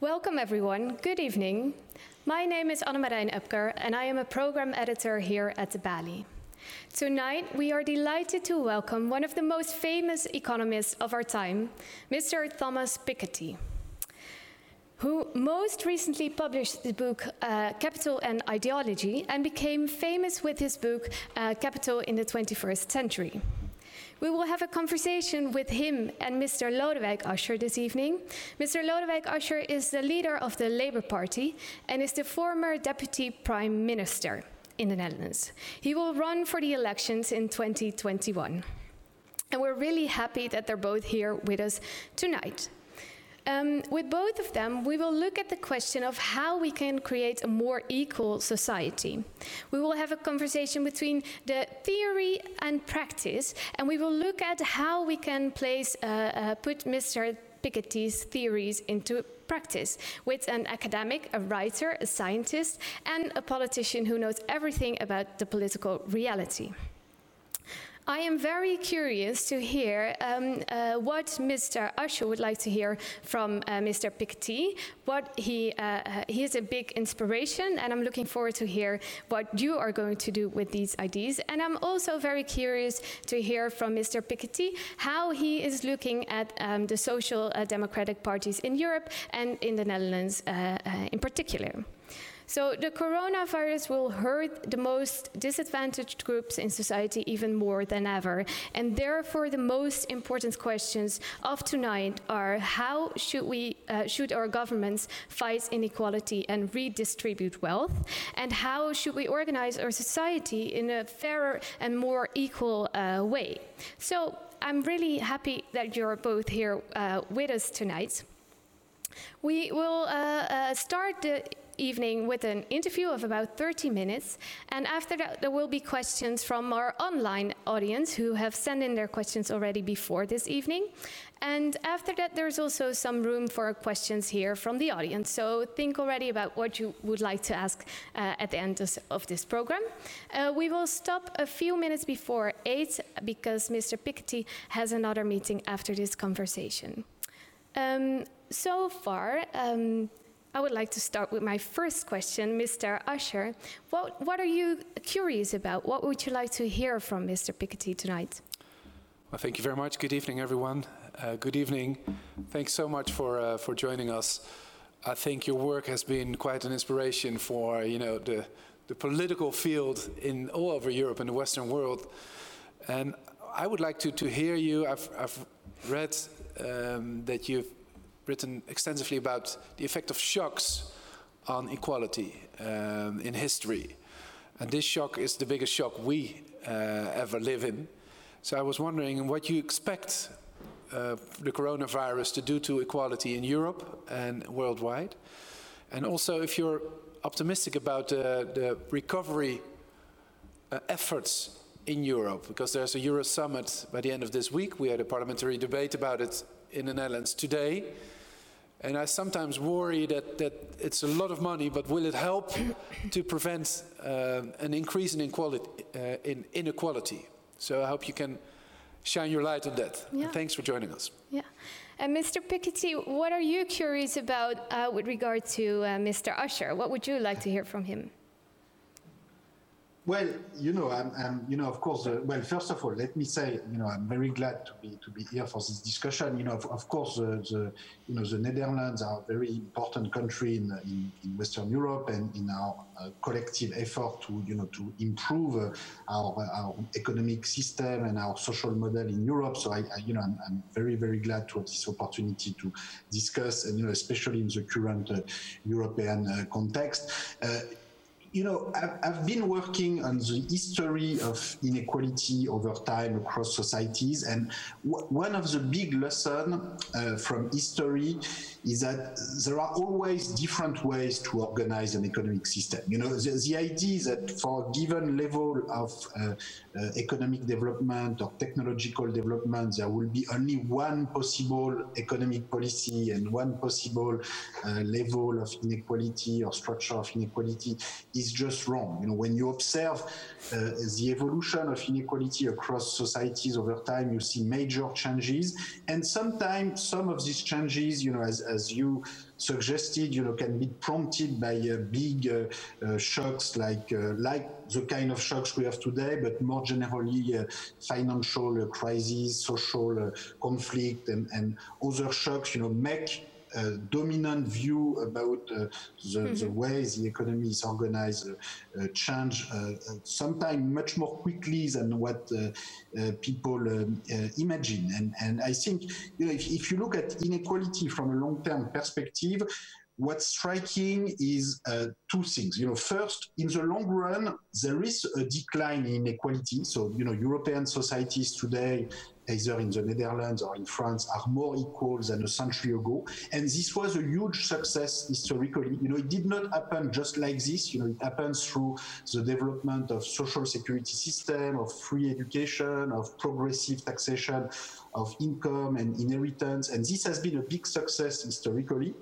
Welcome, everyone. Good evening. My name is Annemarijn Upker, and I am a program editor here at the Balie. Tonight, we are delighted to welcome one of the most famous economists of our time, Mr. Thomas Piketty, who most recently published the book uh, Capital and Ideology and became famous with his book uh, Capital in the 21st Century. We will have a conversation with him and Mr. Lodewijk Asscher this evening. Mr. Lodewijk Asscher is the leader of the Labour Party and is the former deputy prime minister in the Netherlands. He will run for the elections in 2021. And we're really happy that they're both here with us tonight. Um, with both of them, we will look at the question of how we can create a more equal society. We will have a conversation between the theory and practice, and we will look at how we can place, uh, uh, put Mr. Piketty's theories into practice with an academic, a writer, a scientist, and a politician who knows everything about the political reality. I am very curious to hear um, uh, what Mr. Asscher would like to hear from uh, Mr. Piketty. What he uh, uh, he is a big inspiration, and I'm looking forward to hear what you are going to do with these ideas. And I'm also very curious to hear from Mr. Piketty how he is looking at um, the social uh, democratic parties in Europe and in the Netherlands in particular. So the coronavirus will hurt the most disadvantaged groups in society even more than ever. And therefore, the most important questions of tonight are how should we, uh, should our governments fight inequality and redistribute wealth? And how should we organize our society in a fairer and more equal uh, way? So I'm really happy that you're both here uh, with us tonight. We will uh, uh, start the evening with an interview of about 30 minutes. And after that, there will be questions from our online audience who have sent in their questions already before this evening. And after that, there's also some room for questions here from the audience. So think already about what you would like to ask uh, at the end of this program. Uh, we will stop a few minutes before 8 because Mr. Piketty has another meeting after this conversation. Um, so far, um, I would like to start with my first question, Mr. Asscher. What, what are you curious about? What would you like to hear from Mr. Piketty tonight? Well, thank you very much. Good evening, everyone. Uh, good evening. Thanks so much for uh, for joining us. I think your work has been quite an inspiration for you know the the political field in all over Europe and the Western world. And I would like to to hear you. I've I've read um, that you've written extensively about the effect of shocks on equality um, in history. And this shock is the biggest shock we uh, ever live in. So I was wondering what you expect uh, the coronavirus to do to equality in Europe and worldwide. And also if you're optimistic about uh, the recovery uh, efforts in Europe, because there's a Euro summit by the end of this week. We had a parliamentary debate about it in the Netherlands today. And I sometimes worry that, that it's a lot of money, but will it help to prevent uh, an increase in, inequality, uh, in inequality? So I hope you can shine your light on that. Yeah. Thanks for joining us. Yeah. And Mr. Piketty, what are you curious about uh, with regard to uh, Mr. Asscher? What would you like to hear from him? Well, you know, I'm, I'm you know, of course. Uh, well, first of all, let me say, you know, I'm very glad to be to be here for this discussion. You know, of, of course, uh, the you know the Netherlands are a very important country in in, in Western Europe and in our uh, collective effort to you know to improve uh, our our economic system and our social model in Europe. So I, I you know, I'm, I'm, very very glad to have this opportunity to discuss, and you know, especially in the current uh, European uh, context you know, I've, I've, been working on the history of inequality over time across societies, and one of the big lessons uh, from history is that there are always different ways to organize an economic system. You know, the, the idea is that for a given level of uh, uh, economic development or technological development, there will be only one possible economic policy and one possible uh, level of inequality or structure of inequality is just wrong. You know, when you observe uh, the evolution of inequality across societies over time, you see major changes, and sometimes some of these changes, you know, as, as you suggested, you know, can be prompted by uh, big uh, uh, shocks like uh, like the kind of shocks we have today, but more generally uh, financial crises, social conflict, and, and other shocks, you know, make dominant view about uh, the, mm-hmm. the, way the economy is organized uh, uh, change sometimes much more quickly than what people um, imagine. And, and I think you know, if, if you look at inequality from a long-term perspective, what's striking is uh, two things. You know, first, in the long run, there is a decline in inequality. So, you know, European societies today either in the Netherlands or in France, are more equal than a century ago. And this was a huge success historically. You know, it did not happen just like this. You know, it happens through the development of social security system, of free education, of progressive taxation of income and inheritance. And this has been a big success historically.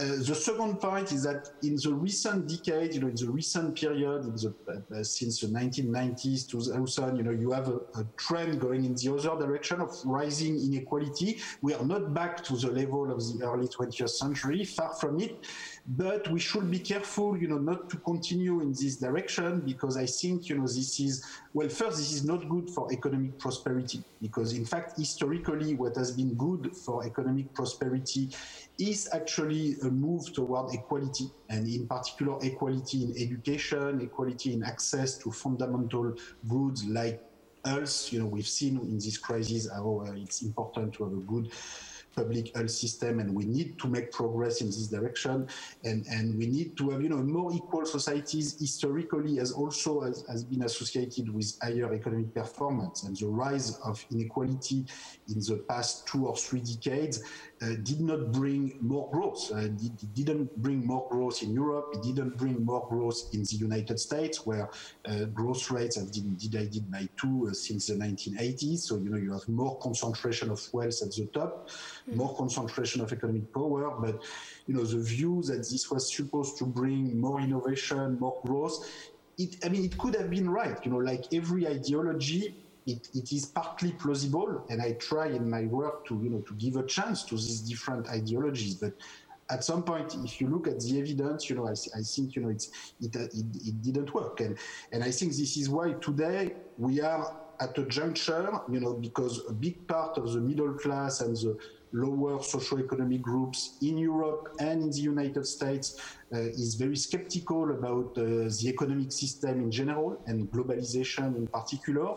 Uh, the second point is that in the recent decade, you know, in the recent period, the, uh, uh since the 1990s to 2000, you know, you have a, a, trend going in the other direction of rising inequality. We are not back to the level of the early 20th century, far from it. But we should be careful, you know, not to continue in this direction because I think, you know, this is, well, first, this is not good for economic prosperity because, in fact, historically, what has been good for economic prosperity is actually a move toward equality, and in particular, equality in education, equality in access to fundamental goods like health. You know, we've seen in this crisis how uh, it's important to have a good public health system and we need to make progress in this direction and and we need to have you know more equal societies historically as also has, has been associated with higher economic performance and the rise of inequality in the past two or three decades did not bring more growth. Uh, it didn't bring more growth in Europe. It didn't bring more growth in the United States, where uh, growth rates have been divided by two since the 1980s. So, you know, you have more concentration of wealth at the top, mm. more concentration of economic power. But, you know, the view that this was supposed to bring more innovation, more growth, it, I mean, it could have been right. You know, like every ideology, it, it is partly plausible, and I try in my work to you know to give a chance to these different ideologies. But at some point, if you look at the evidence, you know, I, I think you know it, it, it didn't work, and and I think this is why today we are at a juncture, you know, because a big part of the middle class and the lower socioeconomic groups in Europe and in the United States uh, is very skeptical about uh, the economic system in general and globalization in particular.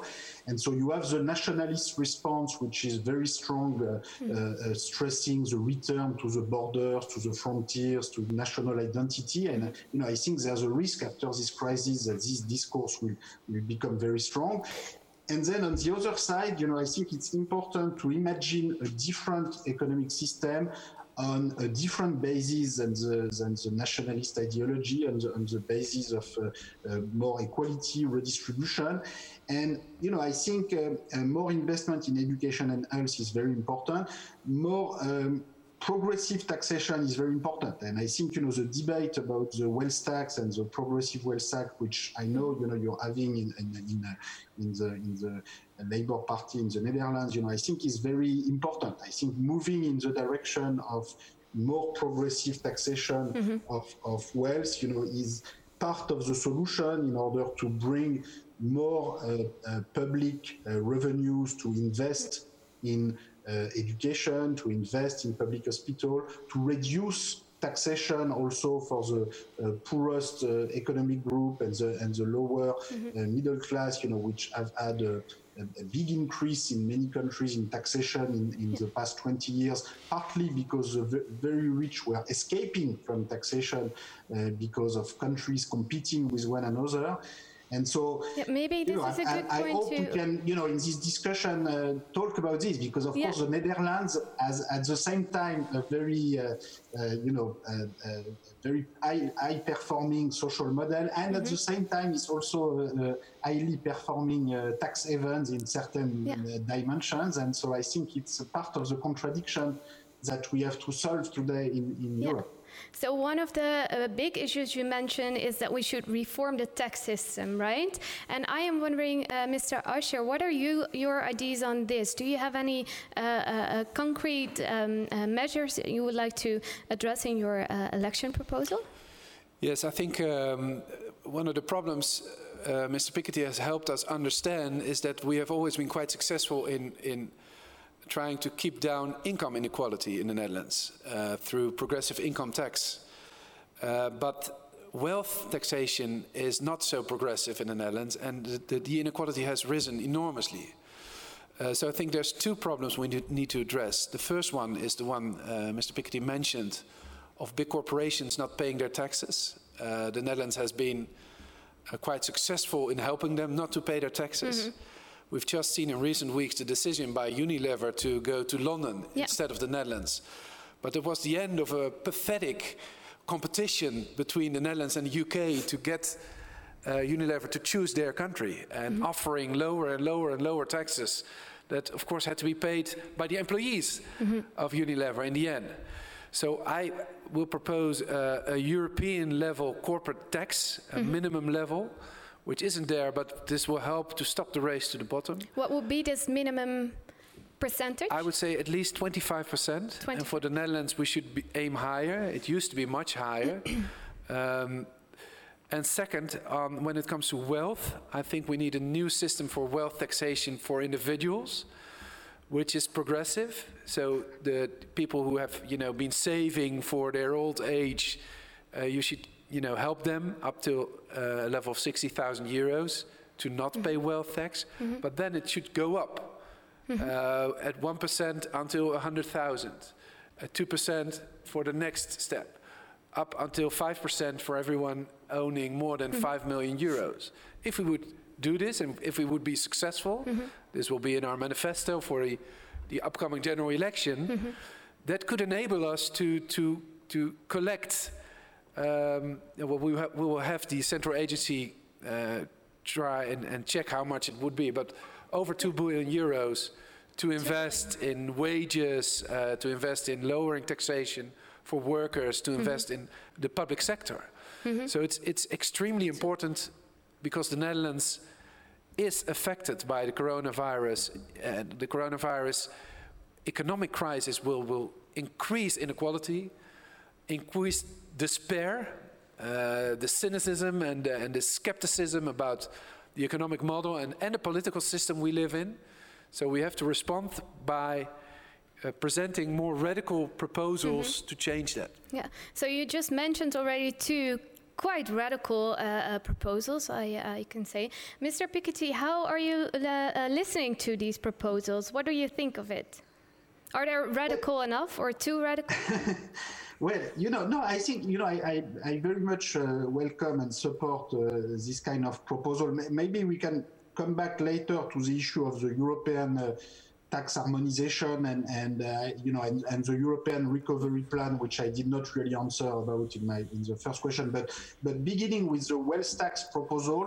And so you have the nationalist response, which is very strong, mm. stressing the return to the borders, to the frontiers, to national identity. And you know, I think there's a risk after this crisis that this discourse will, will become very strong. And then on the other side, you know, I think it's important to imagine a different economic system on a different basis than the, than the nationalist ideology, on the, on the basis of uh, uh, more equality, redistribution. And, you know, I think uh, uh more investment in education and health is very important. More um, progressive taxation is very important. And I think, you know, the debate about the wealth tax and the progressive wealth tax, which I know, you know, you're having in, in, in, uh, in the, in the Labour Party in the Netherlands, you know, I think is very important. I think moving in the direction of more progressive taxation mm-hmm. of, of wealth, you know, is part of the solution in order to bring more uh, uh, public uh, revenues to invest in education, to invest in public hospital, to reduce taxation also for the uh, poorest uh, economic group and the and the lower mm-hmm. middle class, you know, which have had a, a, big increase in many countries in taxation in, in the past 20 years, partly because the very rich were escaping from taxation uh, because of countries competing with one another. And so, yeah, maybe this know, is a good I, point hope to... we can, you know, in this discussion, uh, talk about this because, of yeah. course, the Netherlands has at the same time a very, uh, uh, you know, uh, uh, very high, high, performing social model, and mm-hmm. at the same time, it's also a, highly performing uh, tax havens in certain yeah. dimensions. And so, I think it's a part of the contradiction that we have to solve today in, in yeah. Europe. So one of the uh, big issues you mentioned is that we should reform the tax system, right? And I am wondering, uh, Mr. Asscher, what are you your ideas on this? Do you have any uh, uh concrete um, uh, measures you would like to address in your uh, election proposal? Yes, I think um, one of the problems Mr. Piketty has helped us understand is that we have always been quite successful in in trying to keep down income inequality in the Netherlands uh, through progressive income tax. Uh, but wealth taxation is not so progressive in the Netherlands, and the, the inequality has risen enormously. Uh, so I think there's two problems we need to address. The first one is the one uh, Mr. Piketty mentioned of big corporations not paying their taxes. Uh, the Netherlands has been uh, quite successful in helping them not to pay their taxes. Mm -hmm. We've just seen in recent weeks the decision by Unilever to go to London yeah. instead of the Netherlands. But it was the end of a pathetic competition between the Netherlands and the UK to get uh, Unilever to choose their country and mm-hmm. offering lower and lower and lower taxes that, of course, had to be paid by the employees mm-hmm. of Unilever in the end. So I will propose uh, a European level corporate tax, a mm-hmm. minimum level which isn't there, but this will help to stop the race to the bottom. What would be this minimum percentage? I would say at least 25%. 20. And for the Netherlands, we should aim higher. It used to be much higher. um, and second, um, when it comes to wealth, I think we need a new system for wealth taxation for individuals, which is progressive. So the people who have, you know, been saving for their old age, uh, you should you know, help them up to uh, a level of 60,000 euros to not mm -hmm. pay wealth tax, mm -hmm. but then it should go up mm -hmm. uh, at 1% until 100,000, at 2% for the next step, up until 5% for everyone owning more than mm-hmm. 5 million euros. If we would do this and if we would be successful, mm-hmm. this will be in our manifesto for the, the upcoming general election, mm-hmm. that could enable us to, to, to collect um, well, we, ha we, will have the central agency uh, try and, and, check how much it would be, but over 2 billion euros to invest in wages, uh, to invest in lowering taxation for workers, to mm-hmm. invest mm -hmm. in the public sector. Mm -hmm. So it's, it's extremely important because the Netherlands is affected by the coronavirus. And the coronavirus economic crisis will, will increase inequality, increase despair, uh, the cynicism and, uh, and the skepticism about the economic model and, and the political system we live in. So we have to respond by uh, presenting more radical proposals mm -hmm. to change that. Yeah. So you just mentioned already two quite radical uh, uh, proposals, I, I, can say. Mr. Piketty, how are you uh, listening to these proposals? What do you think of it? Are they radical enough or too radical? Well, you know, no, I think, you know, I, I, I very much uh, welcome and support uh, this kind of proposal. Maybe we can come back later to the issue of the European uh, tax harmonization and, and uh, you know, and, and, the European recovery plan, which I did not really answer about in my in the first question. But but beginning with the wealth tax proposal,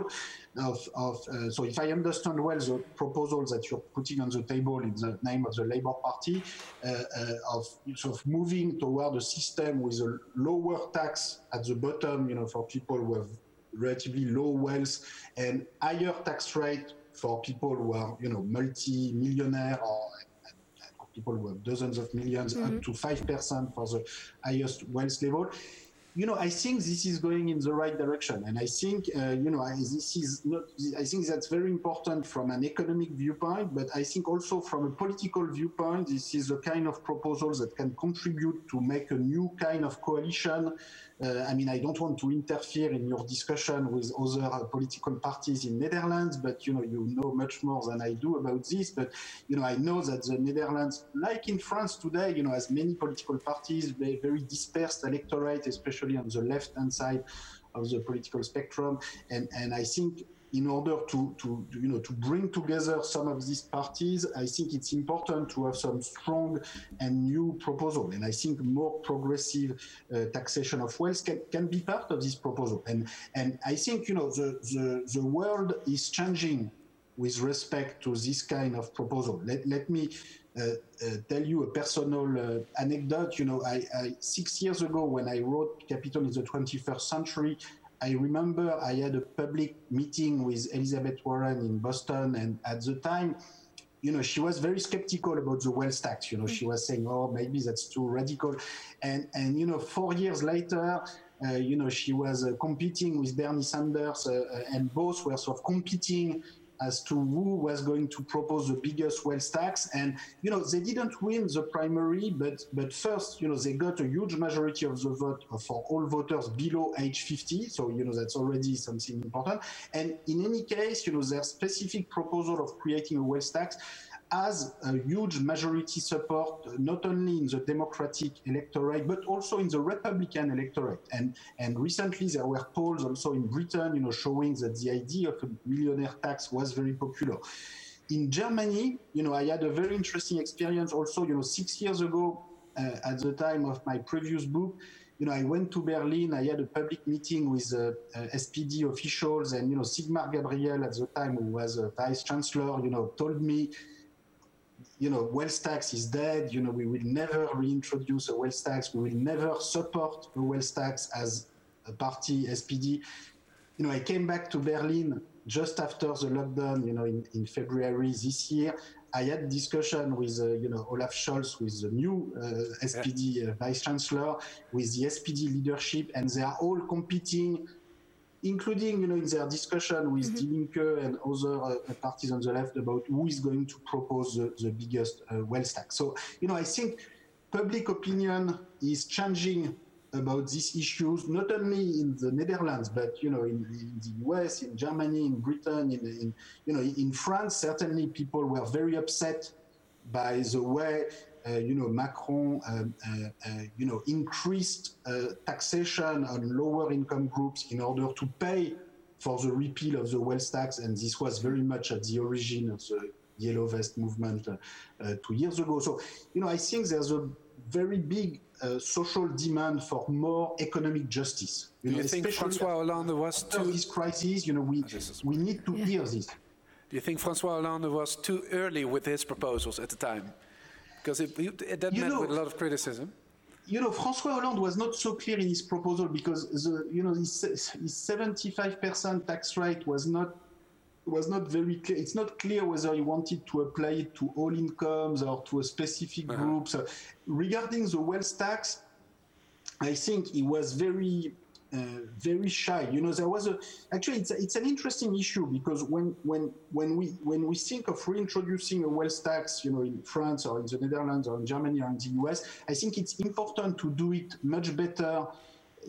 of, of uh, so if I understand well the proposal that you're putting on the table in the name of the Labour Party uh, uh, of of moving toward a system with a lower tax at the bottom, you know, for people who have relatively low wealth and higher tax rate for people who are, you know, multi-millionaire or people who have dozens of 1000000s mm -hmm. up mm-hmm. to 5% for the highest wealth level you know, I think this is going in the right direction, and I think, uh, you know, I, this is not. I think that's very important from an economic viewpoint, but I think also from a political viewpoint, this is the kind of proposal that can contribute to make a new kind of coalition uh, I mean, I don't want to interfere in your discussion with other political parties in Netherlands, but you know, you know much more than I do about this. But you know, I know that the Netherlands, like in France today, you know, has many political parties, very dispersed electorate, especially on the left-hand side of the political spectrum, and and I think in order to, to, you know to bring together some of these parties, I think it's important to have some strong and new proposal. And I think more progressive uh, taxation of wealth can, can be part of this proposal. And and I think you know the, the, the world is changing with respect to this kind of proposal. Let, let me tell you a personal uh, anecdote. You know, I, I, six years ago when I wrote Capital in the 21st Century, I remember I had a public meeting with Elizabeth Warren in Boston, and at the time, you know, she was very skeptical about the wealth tax. You know, she was saying, "Oh, maybe that's too radical," and and you know, four years later, uh, you know, she was uh, competing with Bernie Sanders, uh, and both were sort of competing as to who was going to propose the biggest wealth tax. And, you know, they didn't win the primary, but, but first, you know, they got a huge majority of the vote for all voters below age 50. So, you know, that's already something important. And in any case, you know, their specific proposal of creating a wealth tax has a huge majority support, not only in the Democratic electorate, but also in the Republican electorate. And, and recently there were polls also in Britain, you know, showing that the idea of a millionaire tax was very popular. In Germany, you know, I had a very interesting experience also, you know, six years ago, uh, at the time of my previous book, you know, I went to Berlin. I had a public meeting with uh, uh, SPD officials, and you know, Sigmar Gabriel at the time, who was a vice chancellor, you know, told me you know, wealth tax is dead. You know, we will never reintroduce a wealth tax. We will never support a wealth tax as a party, SPD. You know, I came back to Berlin just after the lockdown, you know, in, in February this year. I had discussion with, uh, you know, Olaf Scholz, with the new uh, SPD uh, vice chancellor, with the SPD leadership, and they are all competing including you know in their discussion with mm-hmm. Die Linke and other uh, parties on the left about who is going to propose the, the biggest uh, wealth tax. So you know I think public opinion is changing about these issues, not only in the Netherlands, but you know in, in the US, in Germany, in Britain, in, in you know in France. Certainly, people were very upset by the way you know, Macron, um, uh, uh, you know, increased taxation on lower income groups in order to pay for the repeal of the wealth tax, and this was very much at the origin of the yellow vest movement uh, two years ago. So, you know, I think there's a very big uh, social demand for more economic justice. You Do know, you think Francois Hollande was too... this crisis, you know, we, we need to yeah. hear this. Do you think Francois Hollande was too early with his proposals at the time? Because it, it, that you met know, with a lot of criticism. You know, François Hollande was not so clear in his proposal because the you know his, his 75% tax rate was not was not very clear. It's not clear whether he wanted to apply it to all incomes or to a specific uh-huh. group. So regarding the wealth tax, I think he was very very shy. You know, there was a actually it's, a, it's an interesting issue because when when when we when we think of reintroducing a wealth tax, you know, in France or in the Netherlands or in Germany or in the US, I think it's important to do it much better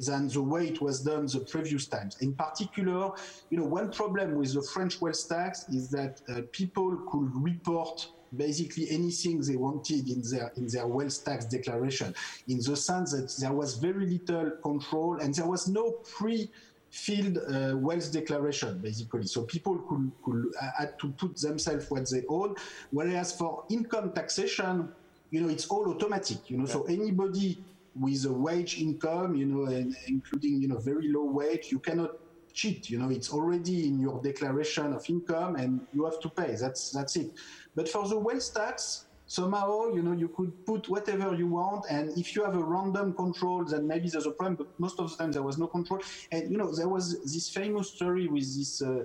than the way it was done the previous times. In particular, you know, one problem with the French wealth tax is that uh, people could report basically anything they wanted in their in their wealth tax declaration, in the sense that there was very little control and there was no pre filled uh, wealth declaration basically. So people could, could uh, had to put themselves what they own whereas for income taxation you know it's all automatic you know. Yeah. so anybody with a wage income you know and including you know very low wage you cannot cheat you know. It's already in your declaration of income and you have to pay. That's that's it but for the wealth tax, somehow, you know, you could put whatever you want, and if you have a random control, then maybe there's a problem. But most of the time, there was no control. And you know, there was this famous story with this. Uh,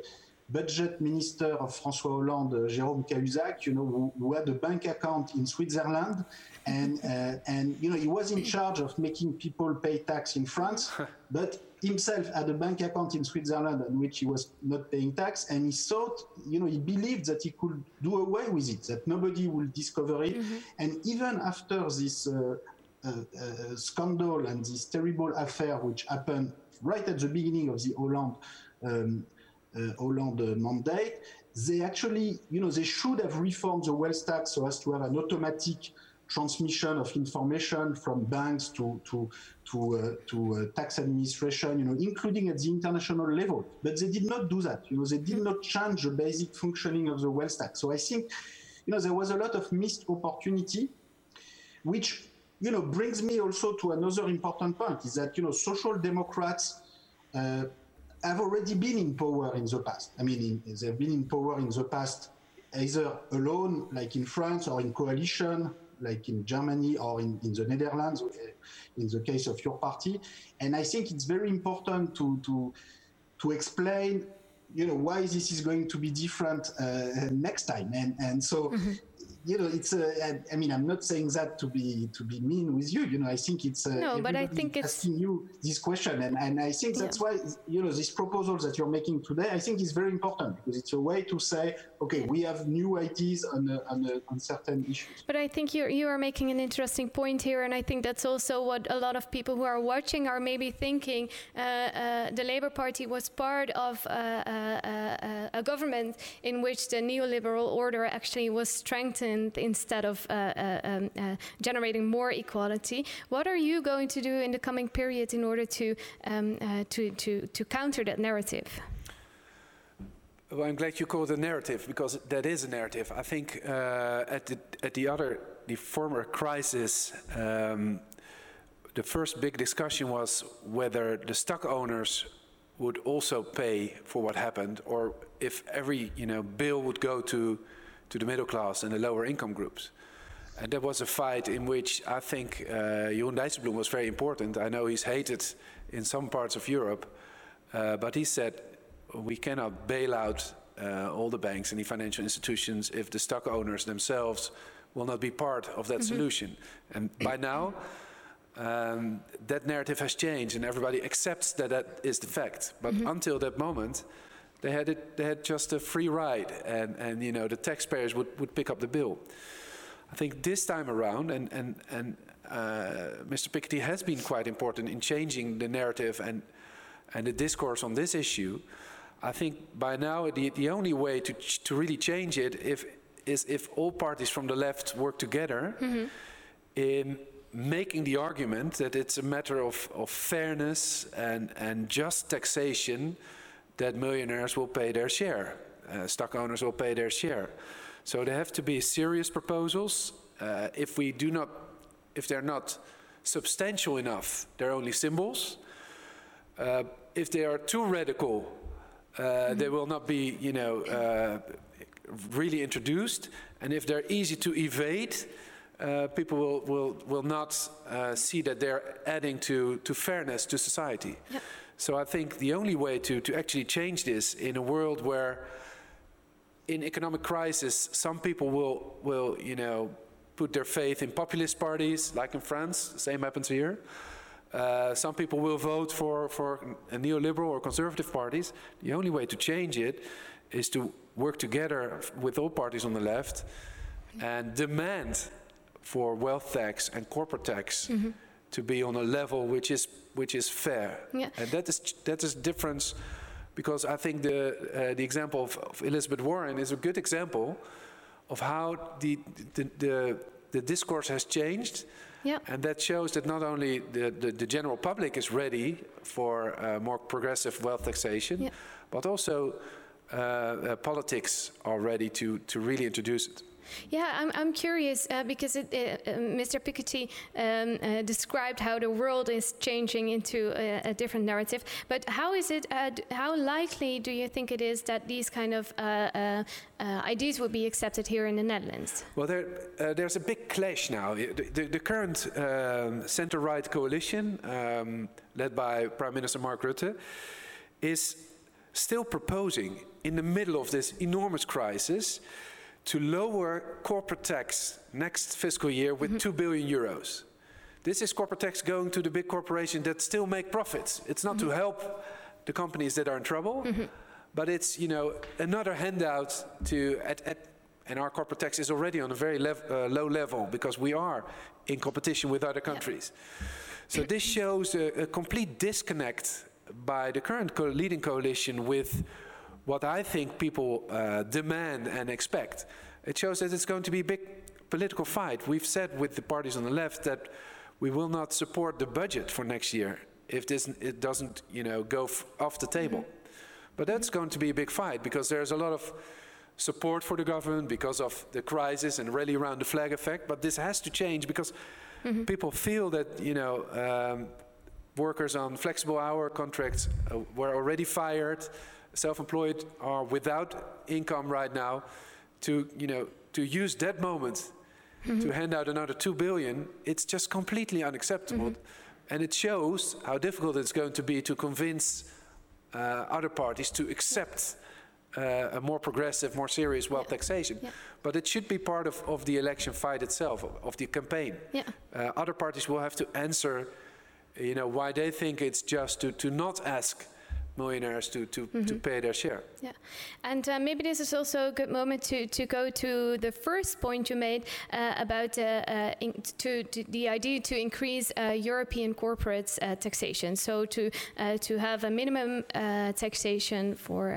budget minister of François Hollande, uh, Jérôme Cahuzac, you know, who, who, had a bank account in Switzerland, and uh, and you know he was in charge of making people pay tax in France, but himself had a bank account in Switzerland on which he was not paying tax, and he thought, you know, he believed that he could do away with it, that nobody will discover it, mm-hmm. and even after this. Uh, uh, uh, scandal and this terrible affair which happened right at the beginning of the Hollande um, uh, Hollande mandate, they actually, you know, they should have reformed the wealth tax so as to have an automatic transmission of information from banks to to to uh, to uh, tax administration, you know, including at the international level. But they did not do that. You know, they did not change the basic functioning of the wealth tax. So I think, you know, there was a lot of missed opportunity, which you know brings me also to another important point: is that you know social democrats. Uh, have already been in power in the past. I mean, in, they've been in power in the past either alone, like in France, or in coalition, like in Germany or in, in the Netherlands, in the case of your party. And I think it's very important to to to explain, you know, why this is going to be different uh, next time. And and so. Mm-hmm you know, it's. Uh, I mean, I'm not saying that to be to be mean with you. You know, I think it's. Uh, no, but I think it's asking you this question, and and I think that's yeah. why you know this proposal that you're making today. I think is very important because it's a way to say, okay, we have new ideas on uh, on, uh, on certain issues. But I think you you are making an interesting point here, and I think that's also what a lot of people who are watching are maybe thinking. Uh, uh, the Labour Party was part of a government in which the neoliberal order actually was strengthened instead of uh, uh, um, uh, generating more equality. What are you going to do in the coming period in order to, um, to, to, to counter that narrative? Well, I'm glad you call it a narrative because that is a narrative. I think uh, at the at the other the former crisis, um, the first big discussion was whether the stock owners would also pay for what happened, or if every you know bill would go to to the middle class and the lower income groups. And that was a fight in which I think uh, Jeroen Dijsselbloem was very important. I know he's hated in some parts of Europe, uh, but he said we cannot bail out uh, all the banks and the financial institutions if the stock owners themselves will not be part of that mm -hmm. solution. And by now, um, that narrative has changed and everybody accepts that that is the fact. But mm -hmm. until that moment, they had it, they had just a free ride, and, and you know the taxpayers would, would pick up the bill. I think this time around, and and and uh, Mr. Piketty has been quite important in changing the narrative and and the discourse on this issue. I think by now the, the only way to to really change it if is if all parties from the left work together mm-hmm. in making the argument that it's a matter of, of fairness and, and just taxation that millionaires will pay their share. Uh, stock owners will pay their share. So there have to be serious proposals. Uh, if we do not, if they're not substantial enough, they're only symbols. Uh, if they are too radical, mm-hmm. they will not be, you know, uh, really introduced. And if they're easy to evade, uh, people will, will, will not uh, see that they're adding to, to fairness to society. Yep. So I think the only way to, to actually change this in a world where in economic crisis some people will, will you know, put their faith in populist parties, like in France, same happens here. Uh, some people will vote for, for a neoliberal or conservative parties. The only way to change it is to work together with all parties on the left and demand for wealth tax and corporate tax mm -hmm. To be on a level which is which is fair. Yeah. And that is that is difference because I think the uh, the example of, of, Elizabeth Warren is a good example of how the the, the, the discourse has changed. Yeah. And that shows that not only the, the, the general public is ready for uh, more progressive wealth taxation, yeah. but also uh, uh politics are ready to, to really introduce it. Yeah, I'm, I'm curious uh, because it, uh, Mr. Piketty um, uh, described how the world is changing into a, a different narrative. But how is it? Uh, how likely do you think it is that these kind of uh, ideas will be accepted here in the Netherlands? Well, there, there's a big clash now. The, the, the current um, center-right coalition, um, led by Prime Minister Mark Rutte, is still proposing in the middle of this enormous crisis to lower corporate tax next fiscal year with mm -hmm. 2 billion euros. This is corporate tax going to the big corporations that still make profits. It's not mm -hmm. to mm-hmm. help the companies that are in trouble, mm -hmm. but it's you know another handout to at, at and our corporate tax is already on a very lev uh, low level because we are in competition with other countries. Yeah. So this shows a, a, complete disconnect by the current co leading coalition with what I think people uh, demand and expect. It shows that it's going to be a big political fight. We've said with the parties on the left that we will not support the budget for next year if this it doesn't, you know, go off the table. Mm -hmm. But that's going to be a big fight because there's a lot of support for the government because of the crisis and rally around the flag effect. But this has to change because mm -hmm. people feel that, you know, um, workers on flexible hour contracts uh, were already fired self-employed are without income right now to, you know, to use that moment mm-hmm. to hand out another two billion, it's just completely unacceptable. Mm-hmm. And it shows how difficult it's going to be to convince uh, other parties to accept uh, a more progressive, more serious wealth yeah. taxation. Yeah. But it should be part of, of the election fight itself, of, of the campaign. Yeah. Uh, other parties will have to answer, you know, why they think it's just to, to not ask millionaires to, to, mm-hmm. to pay their share. Yeah, and uh, maybe this is also a good moment to, to go to the first point you made uh, about uh, uh in, to, to, the idea to increase uh, European corporate uh, taxation. So to to have a minimum taxation for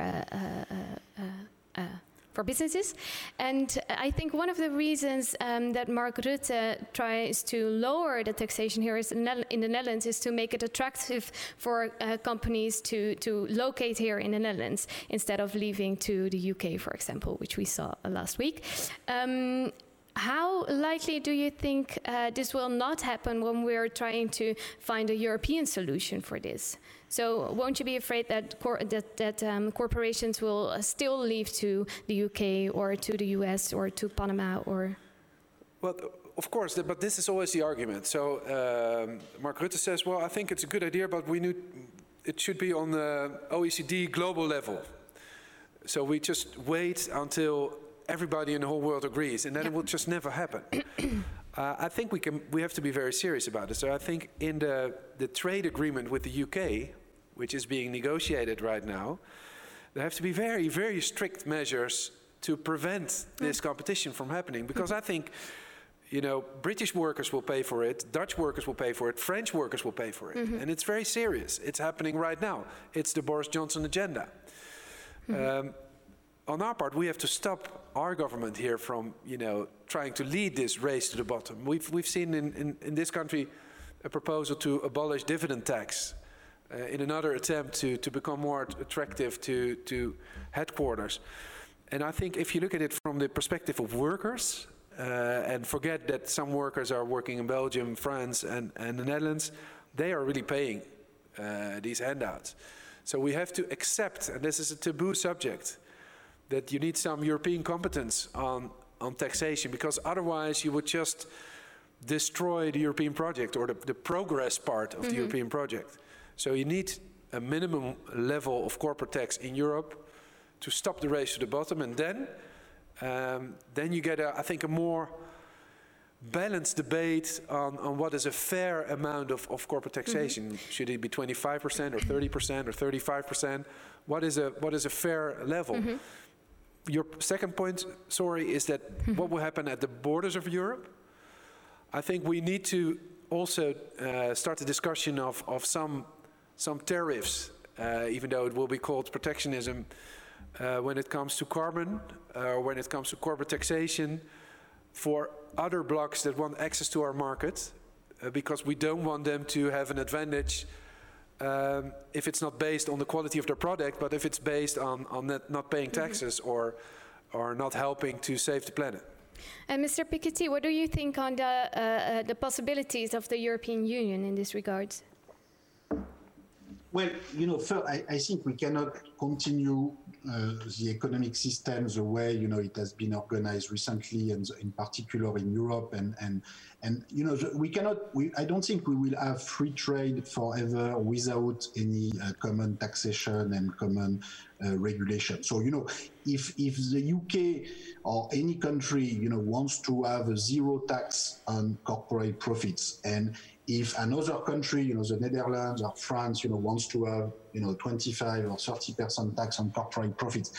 for businesses. And I think one of the reasons um, that Mark Rutte tries to lower the taxation here is in the Netherlands is to make it attractive for uh, companies to, to locate here in the Netherlands instead of leaving to the UK, for example, which we saw last week. Um, how likely do you think uh, this will not happen when we're trying to find a European solution for this? So won't you be afraid that cor that, that um, corporations will still leave to the UK or to the US or to Panama or? Well, of course, but this is always the argument. So um, Mark Rutte says, well, I think it's a good idea, but we need, it should be on the OECD global level. So we just wait until everybody in the whole world agrees, and then it will just never happen. Uh, I think we can. We have to be very serious about it. So I think in the the trade agreement with the UK, which is being negotiated right now, there have to be very very strict measures to prevent this competition from happening. Because I think, you know, British workers will pay for it, Dutch workers will pay for it, French workers will pay for it, mm-hmm. and it's very serious. It's happening right now. It's the Boris Johnson agenda. Mm-hmm. Um, on our part, we have to stop our government here from, you know, trying to lead this race to the bottom. We've, we've seen in, in, in this country a proposal to abolish dividend tax uh, in another attempt to, to become more attractive to, to headquarters. And I think if you look at it from the perspective of workers, uh, and forget that some workers are working in Belgium, France, and, and the Netherlands, they are really paying uh, these handouts. So we have to accept, and this is a taboo subject, that you need some European competence on, on taxation because otherwise you would just destroy the European project or the, the progress part of mm -hmm. the mm-hmm. European project. So you need a minimum level of corporate tax in Europe to stop the race to the bottom, and then um, then you get, a, I think, a more balanced debate on, on what is a fair amount of, of corporate mm-hmm. taxation. Mm -hmm. Should it be 25% or 30% or 35%? What is a, what is a fair level? Mm -hmm your second point, sorry, is that what will happen at the borders of Europe? I think we need to also uh, start a discussion of, of some, some tariffs, uh, even though it will be called protectionism, uh, when it comes to carbon, uh, or when it comes to corporate taxation, for other blocks that want access to our market, uh, because we don't want them to have an advantage um, if it's not based on the quality of their product, but if it's based on, on not, not paying mm-hmm. taxes mm -hmm. or, or not helping to save the planet. And Mr. Piketty, what do you think on the, uh, uh, the possibilities of the European Union in this regard? Well, you know, first, I, I think we cannot continue uh, the economic system the way you know it has been organized recently, and in particular in Europe, and and and you know we cannot. We, I don't think we will have free trade forever without any uh, common taxation and common uh, regulation. So you know, if if the UK or any country you know wants to have a zero tax on corporate profits and if another country, you know, the Netherlands or France, you know, wants to have, you know, 25 or 30 percent tax on corporate profits,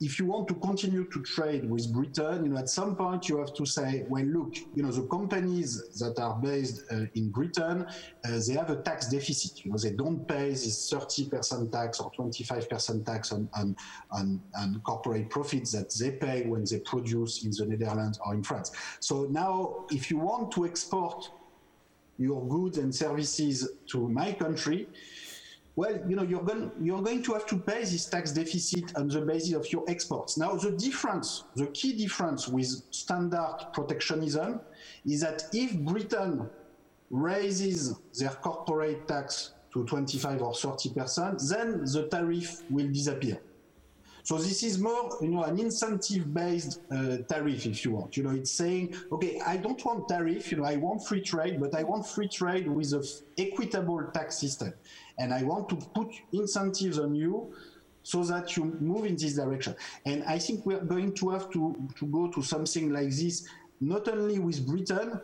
if you want to continue to trade with Britain, you know, at some point you have to say, well, look, you know, the companies that are based uh, in Britain, uh, they have a tax deficit. You know, they don't pay this 30% tax or 25% tax on, on, on, on corporate profits that they pay when they produce in the Netherlands or in France. So now, if you want to export your goods and services to my country, well, you know, you're going, you're going to have to pay this tax deficit on the basis of your exports. Now, the difference, the key difference with standard protectionism is that if Britain raises their corporate tax to 25 or 30 percent, then the tariff will disappear. So this is more, you know, an incentive-based uh, tariff, if you want. You know, it's saying, okay, I don't want tariff. You know, I want free trade, but I want free trade with a equitable tax system, and I want to put incentives on you so that you move in this direction. And I think we're going to have to to go to something like this, not only with Britain,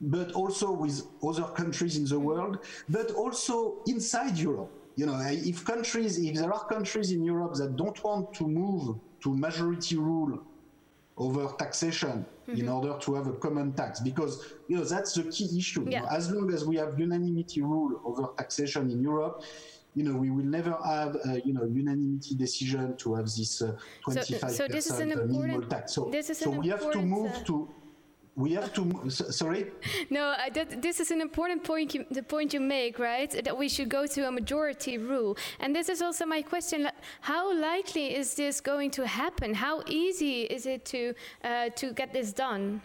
but also with other countries in the world, but also inside Europe you know, if countries, if there are countries in Europe that don't want to move to majority rule over taxation mm-hmm. in order to have a common tax, because you know that's the key issue. Yeah. You know, as long as we have unanimity rule over taxation in Europe, you know, we will never have, uh, you know, unanimity decision to have this uh, 25% so, so minimal tax. So, so we have to move uh, to we have to sorry? No that, this is an important point you, the point you make right? That we should go to a majority rule. And this is also my question how likely is this going to happen? How easy is it to uh, to get this done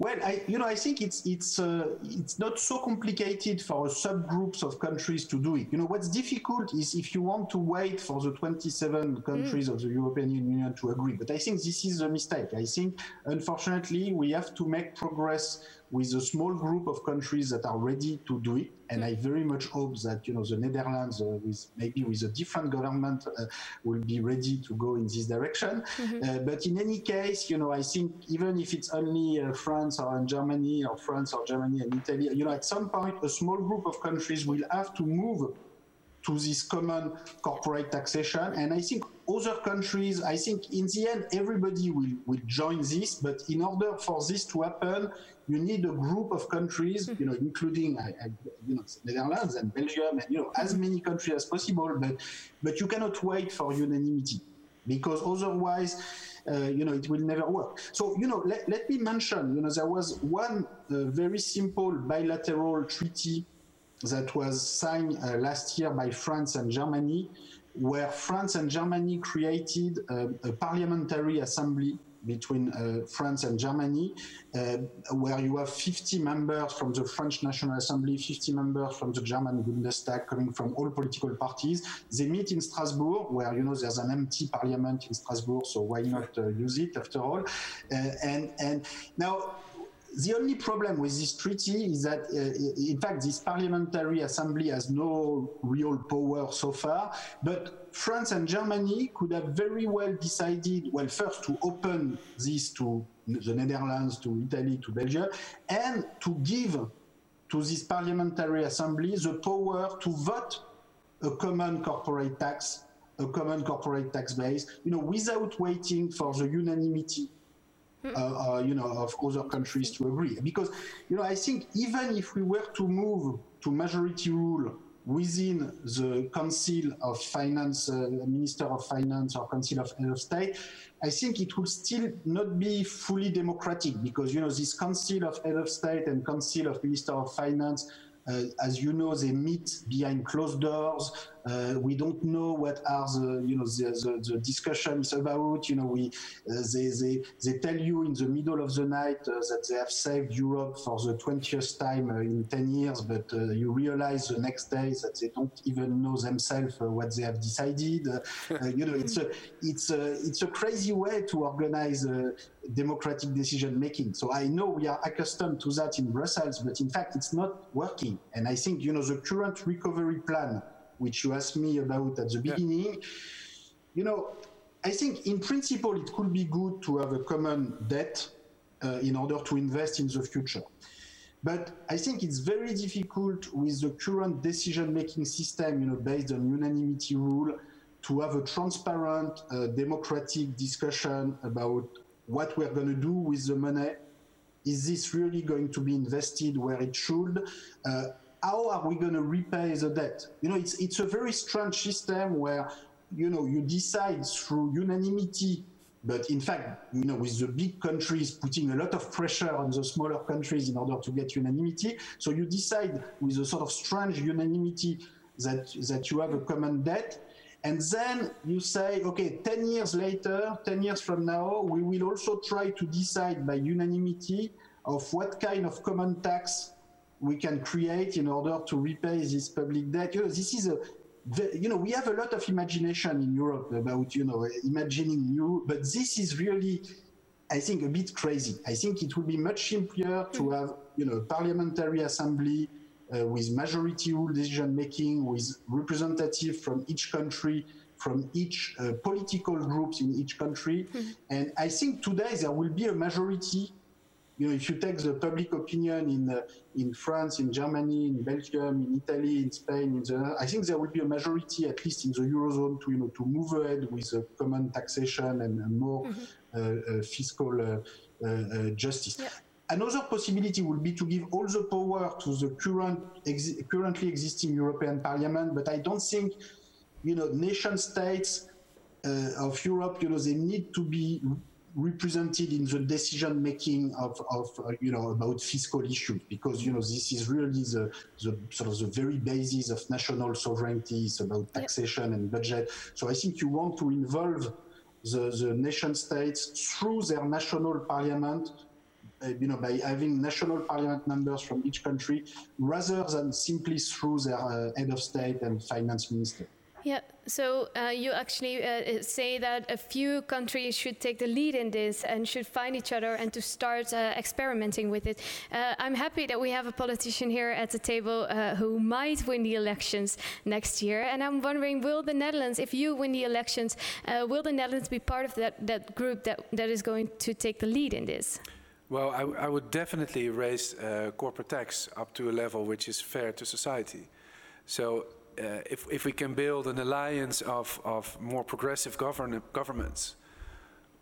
well, I, you know, I think it's it's uh, it's not so complicated for subgroups of countries to do it. You know, what's difficult is if you want to wait for the 27 countries mm. of the European Union to agree. But I think this is a mistake. I think, unfortunately, we have to make progress with a small group of countries that are ready to do it. And I very much hope that you know the Netherlands, uh, with maybe with a different government, uh, will be ready to go in this direction. Mm-hmm. Uh, but in any case, you know, I think even if it's only uh, France or Germany or France or Germany and Italy, you know, at some point a small group of countries will have to move to this common corporate taxation. And I think other countries, I think in the end, everybody will, will join this. But in order for this to happen, you need a group of countries, you know, including you know Netherlands and Belgium, and you know as many countries as possible. But but you cannot wait for unanimity because otherwise. Uh, you know, it will never work. So, you know, let, let me mention, you know, there was one uh, very simple bilateral treaty that was signed uh, last year by France and Germany, where France and Germany created a, a parliamentary assembly between uh, France and Germany, uh, where you have 50 members from the French National Assembly, 50 members from the German Bundestag, coming from all political parties. They meet in Strasbourg, where you know there's an empty parliament in Strasbourg, so why not uh, use it after all? Uh, and and now the only problem with this treaty is that, uh, in fact, this parliamentary assembly has no real power so far, but France and Germany could have very well decided, well, first to open this to the Netherlands, to Italy, to Belgium, and to give to this parliamentary assembly the power to vote a common corporate tax, a common corporate tax base, you know, without waiting for the unanimity uh, uh, you know, of other countries to agree. Because, you know, I think even if we were to move to majority rule within the Council of Finance, uh, Minister of Finance or Council of of State, I think it will still not be fully democratic because, you know, this Council of Head of State and Council of Minister of Finance uh, as you know, they meet behind closed doors. Uh, we don't know what are the you know the, the, the discussions about. You know, we uh, they, they they tell you in the middle of the night uh, that they have saved Europe for the 20th time uh, in 10 years, but uh, you realize the next day that they don't even know themselves what they have decided. you know, it's a it's a it's a crazy way to organize democratic decision making. So I know we are accustomed to that in Brussels, but in fact it's not working. And I think you know the current recovery plan which you asked me about at the beginning, you know, I think in principle it could be good to have a common debt uh, in order to invest in the future. But I think it's very difficult with the current decision-making system, you know, based on unanimity rule, to have a transparent, uh, democratic discussion about what we're going to do with the money. Is this really going to be invested where it should? Uh, how are we going to repay the debt? You know, it's it's a very strange system where you know you decide through unanimity, but in fact, you know, with the big countries putting a lot of pressure on the smaller countries in order to get unanimity. So you decide with a sort of strange unanimity that that you have a common debt. And then you say, okay, 10 years later, 10 years from now, we will also try to decide by unanimity of what kind of common tax we can create in order to repay this public debt. You know, this is a the, you know, we have a lot of imagination in Europe about, you know, imagining new, but this is really, I think, a bit crazy. I think it would be much simpler to have, you know, a parliamentary assembly uh, with majority rule decision making, with representative from each country, from each uh, political groups in each country. Mm-hmm. And I think today there will be a majority you know, if you take the public opinion in uh, in France, in Germany, in Belgium, in Italy, in Spain, in the, I think there will be a majority, at least in the eurozone, to you know to move ahead with a common taxation and, and more mm-hmm. uh, uh, fiscal uh, uh, uh, justice. Yeah. Another possibility would be to give all the power to the current ex- currently existing European Parliament, but I don't think, you know, nation states of Europe, you know, they need to be represented in the decision making of, of uh, you know about fiscal issues because you know this is really the, the sort of the very basis of national sovereignty it's about taxation yep. and budget so i think you want to involve the, the nation states through their national parliament uh, you know, by having national parliament members from each country, rather than simply through their uh, head of state and finance minister. Yeah, so uh, you actually uh, say that a few countries should take the lead in this and should find each other and to start uh, experimenting with it. Uh, I'm happy that we have a politician here at the table uh, who might win the elections next year. And I'm wondering, will the Netherlands, if you win the elections, uh, will the Netherlands be part of that, that group that, that is going to take the lead in this? Well, I, I would definitely raise corporate tax up to a level which is fair to society. So uh, if, if we can build an alliance of, of more progressive govern governments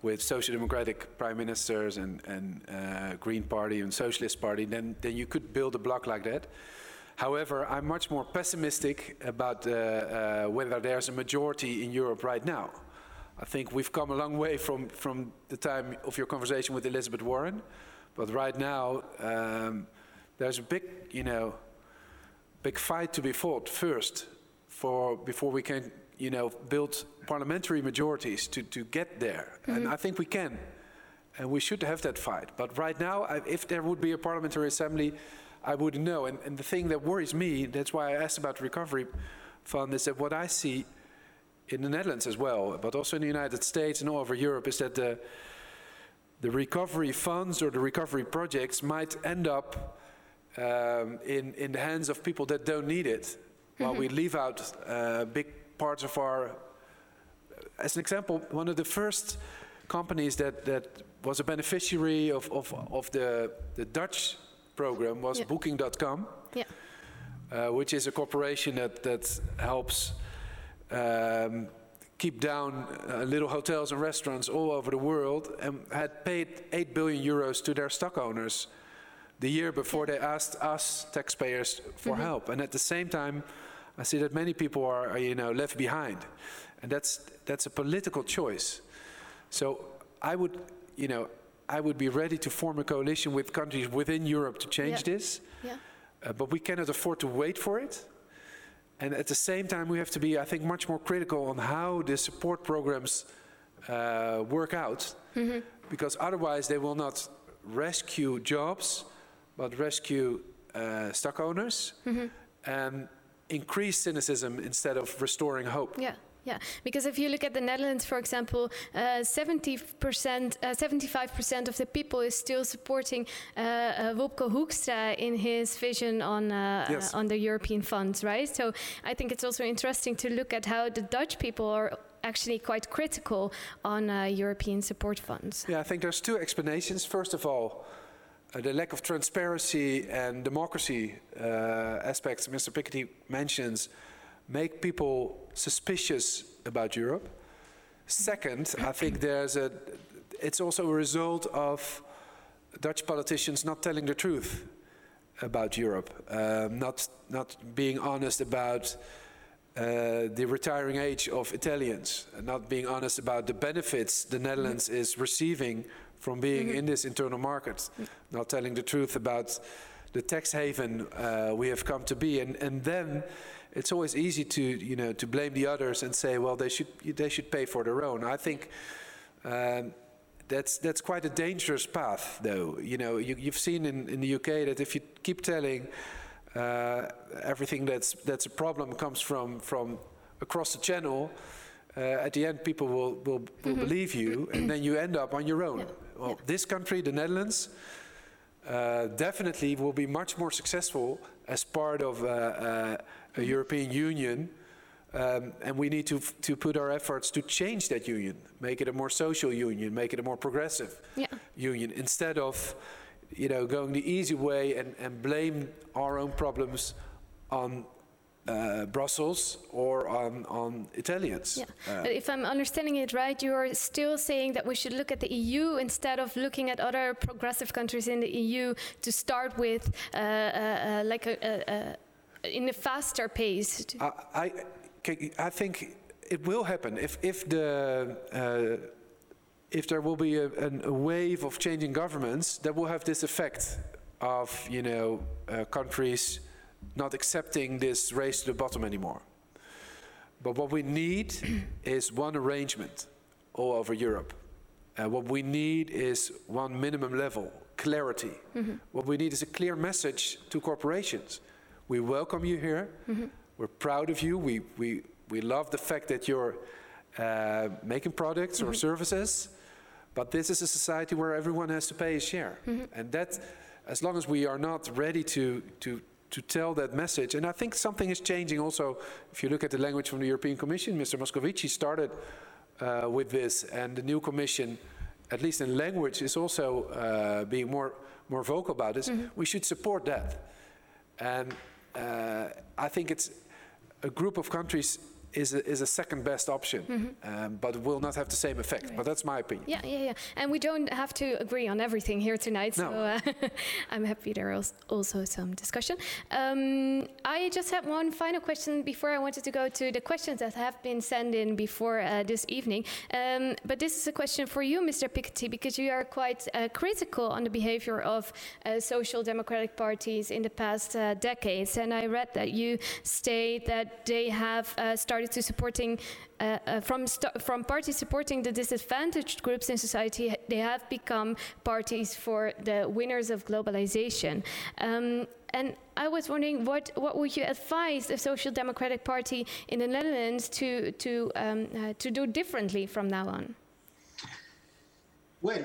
with social democratic prime ministers and, and uh, Green Party and Socialist Party, then, then you could build a bloc like that. However, I'm much more pessimistic about uh, uh, whether there's a majority in Europe right now. I think we've come a long way from, from the time of your conversation with Elizabeth Warren, but right now um, there's a big, you know, big fight to be fought first for before we can you know build parliamentary majorities to, to get there. Mm-hmm. and I think we can. And we should have that fight. But right now I, if there would be a parliamentary assembly I wouldn't know. And, and the thing that worries me that's why I asked about recovery fund is that what I see in the Netherlands as well but also in the United States and all over Europe is that the the recovery funds or the recovery projects might end up um, in, in the hands of people that don't need it. While we mm-hmm. leave out uh, big parts of our, as an example, one of the first companies that, that was a beneficiary of, of, of the, the Dutch program was. Booking.com, yeah. uh, which is a corporation that, that helps um, keep down uh, little hotels and restaurants all over the world and had paid 8 billion euros to their stock owners the year before they asked us taxpayers for mm -hmm. help. And at the same time, I see that many people are, are, you know, left behind, and that's that's a political choice. So I would, you know, I would be ready to form a coalition with countries within Europe to change yeah. this. Yeah. Uh, but we cannot afford to wait for it. And at the same time, we have to be, I think, much more critical on how the support programs uh, work out, mm -hmm. because otherwise they will not rescue jobs but rescue uh, stock owners mm-hmm. and increase cynicism instead of restoring hope. Yeah. Yeah, because if you look at the Netherlands, for example, uh, 70%, uh, 75% of the people is still supporting uh, uh Wopke Hoekstra in his vision on uh, yes. on the European funds, right? So I think it's also interesting to look at how the Dutch people are actually quite critical on uh, European support funds. Yeah, I think there's two explanations. First of all, uh, the lack of transparency and democracy uh, aspects Mr. Piketty mentions make people suspicious about Europe. Second, I think there's a, it's also a result of Dutch politicians not telling the truth about Europe, um, not, not being honest about uh, the retiring age of Italians, not being honest about the benefits the Netherlands is receiving from being mm-hmm. in this internal market, not telling the truth about the tax haven uh, we have come to be, and and then it's always easy to you know to blame the others and say, well, they should they should pay for their own. I think. Um, that's that's quite a dangerous path, though. You know, you, have seen in, in the UK that if you keep telling uh, everything that's that's a problem comes from from across the channel, uh, at the end people will, will, will mm -hmm. believe you, and then you end up on your own. Well, yeah. this country, the Netherlands, uh, definitely will be much more successful as part of uh, uh, a European Union. Um, and we need to, to put our efforts to change that union, make it a more social union, make it a more progressive yeah. union, instead of you know, going the easy way and, and blame our own problems on uh, Brussels or on, on Italians. Yeah. Uh, but if I'm understanding it right, you are still saying that we should look at the EU instead of looking at other progressive countries in the EU to start with, uh, uh, uh like a, in a faster pace. I, I, I think it will happen if, if the uh, if there will be a, a, wave of changing governments, that will have this effect of you know uh, countries not accepting this race to the bottom anymore. But what we need is one arrangement all over Europe. Uh, what we need is one minimum level, clarity. Mm -hmm. What we need is a clear message to corporations. We welcome you here. Mm -hmm. We're proud of you. We, we, we love the fact that you're uh, making products mm -hmm. or mm-hmm. services. But this is a society where everyone has to pay a share. Mm-hmm. And that, as long as we are not ready to, to, to tell that message, and I think something is changing also. If you look at the language from the European Commission, Mr. Moscovici started uh, with this, and the new Commission, at least in language, is also uh, being more, more vocal about this. Mm-hmm. We should support that. And uh, I think it's a group of countries is a, is a second best option, mm -hmm. um, but will not have the same effect. Right. But that's my opinion. Yeah, yeah, yeah. And we don't have to agree on everything here tonight. No. So uh, I'm happy there is also some discussion. Um, I just have one final question before I wanted to go to the questions that have been sent in before uh, this evening. Um, but this is a question for you, Mr. Piketty, because you are quite uh, critical on the behavior of uh, social democratic parties in the past uh, decades. And I read that you state that they have uh, to supporting, uh, uh, from, from parties supporting the disadvantaged groups in society, they have become parties for the winners of globalization. Um, and I was wondering, what, what would you advise the Social Democratic Party in the Netherlands to, to, um, uh, to do differently from now on? Well,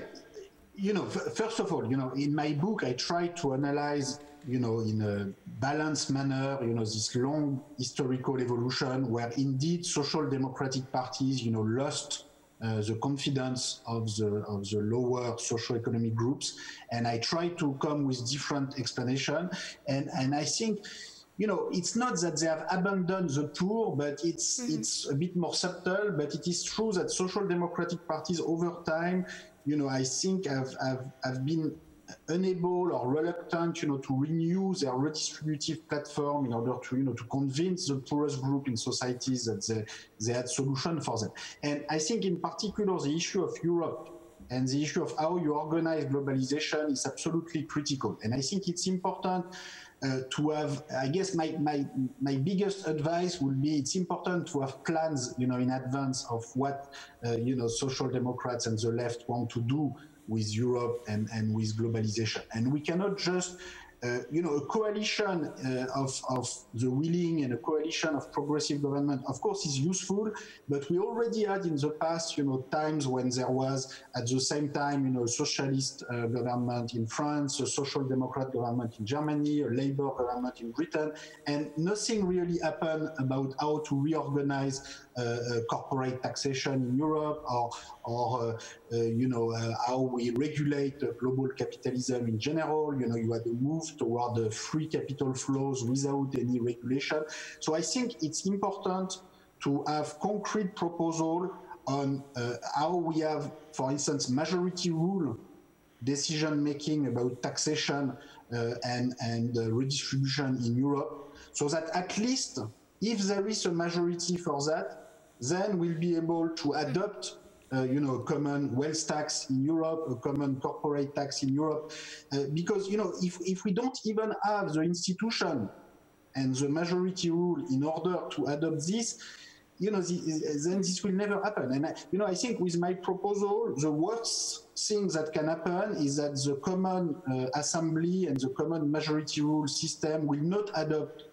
you know, first of all, you know, in my book, I try to analyze you know, in a balanced manner, you know, this long historical evolution where indeed social democratic parties, you know, lost uh, the confidence of the of the lower socio-economic groups, and I try to come with different explanation, and and I think. You know, it's not that they have abandoned the poor, but it's mm -hmm. it's a bit more subtle. But it is true that social democratic parties over time, you know, I think have have, have been unable or reluctant, you know, to renew their redistributive platform in order to, you know, to convince the poorest group in societies that they, they had solution for them. And I think in particular the issue of Europe and the issue of how you organize globalization is absolutely critical. And I think it's important uh, to have, I guess my, my, my biggest advice would be it's important to have plans, you know, in advance of what, uh, you know, social democrats and the left want to do with Europe and, and with globalization. And we cannot just uh, you know, a coalition uh, of, of the willing and a coalition of progressive government, of course, is useful, but we already had in the past, you know, times when there was at the same time, you know, a socialist uh, government in France, a social democrat government in Germany, a labor government in Britain, and nothing really happened about how to reorganize corporate taxation in Europe or, or uh, you know, how we regulate global capitalism in general. You know, you had a move toward the free capital flows without any regulation. So I think it's important to have concrete proposal on uh, how we have, for instance, majority rule decision making about taxation uh, and, and uh, redistribution in Europe, so that at least if there is a majority for that, then we'll be able to adopt uh, you know, a common wealth tax in Europe, a common corporate tax in Europe, uh, because you know, if if we don't even have the institution and the majority rule in order to adopt this, you know, the, then this will never happen. And I, you know, I think with my proposal, the worst thing that can happen is that the common uh, assembly and the common majority rule system will not adopt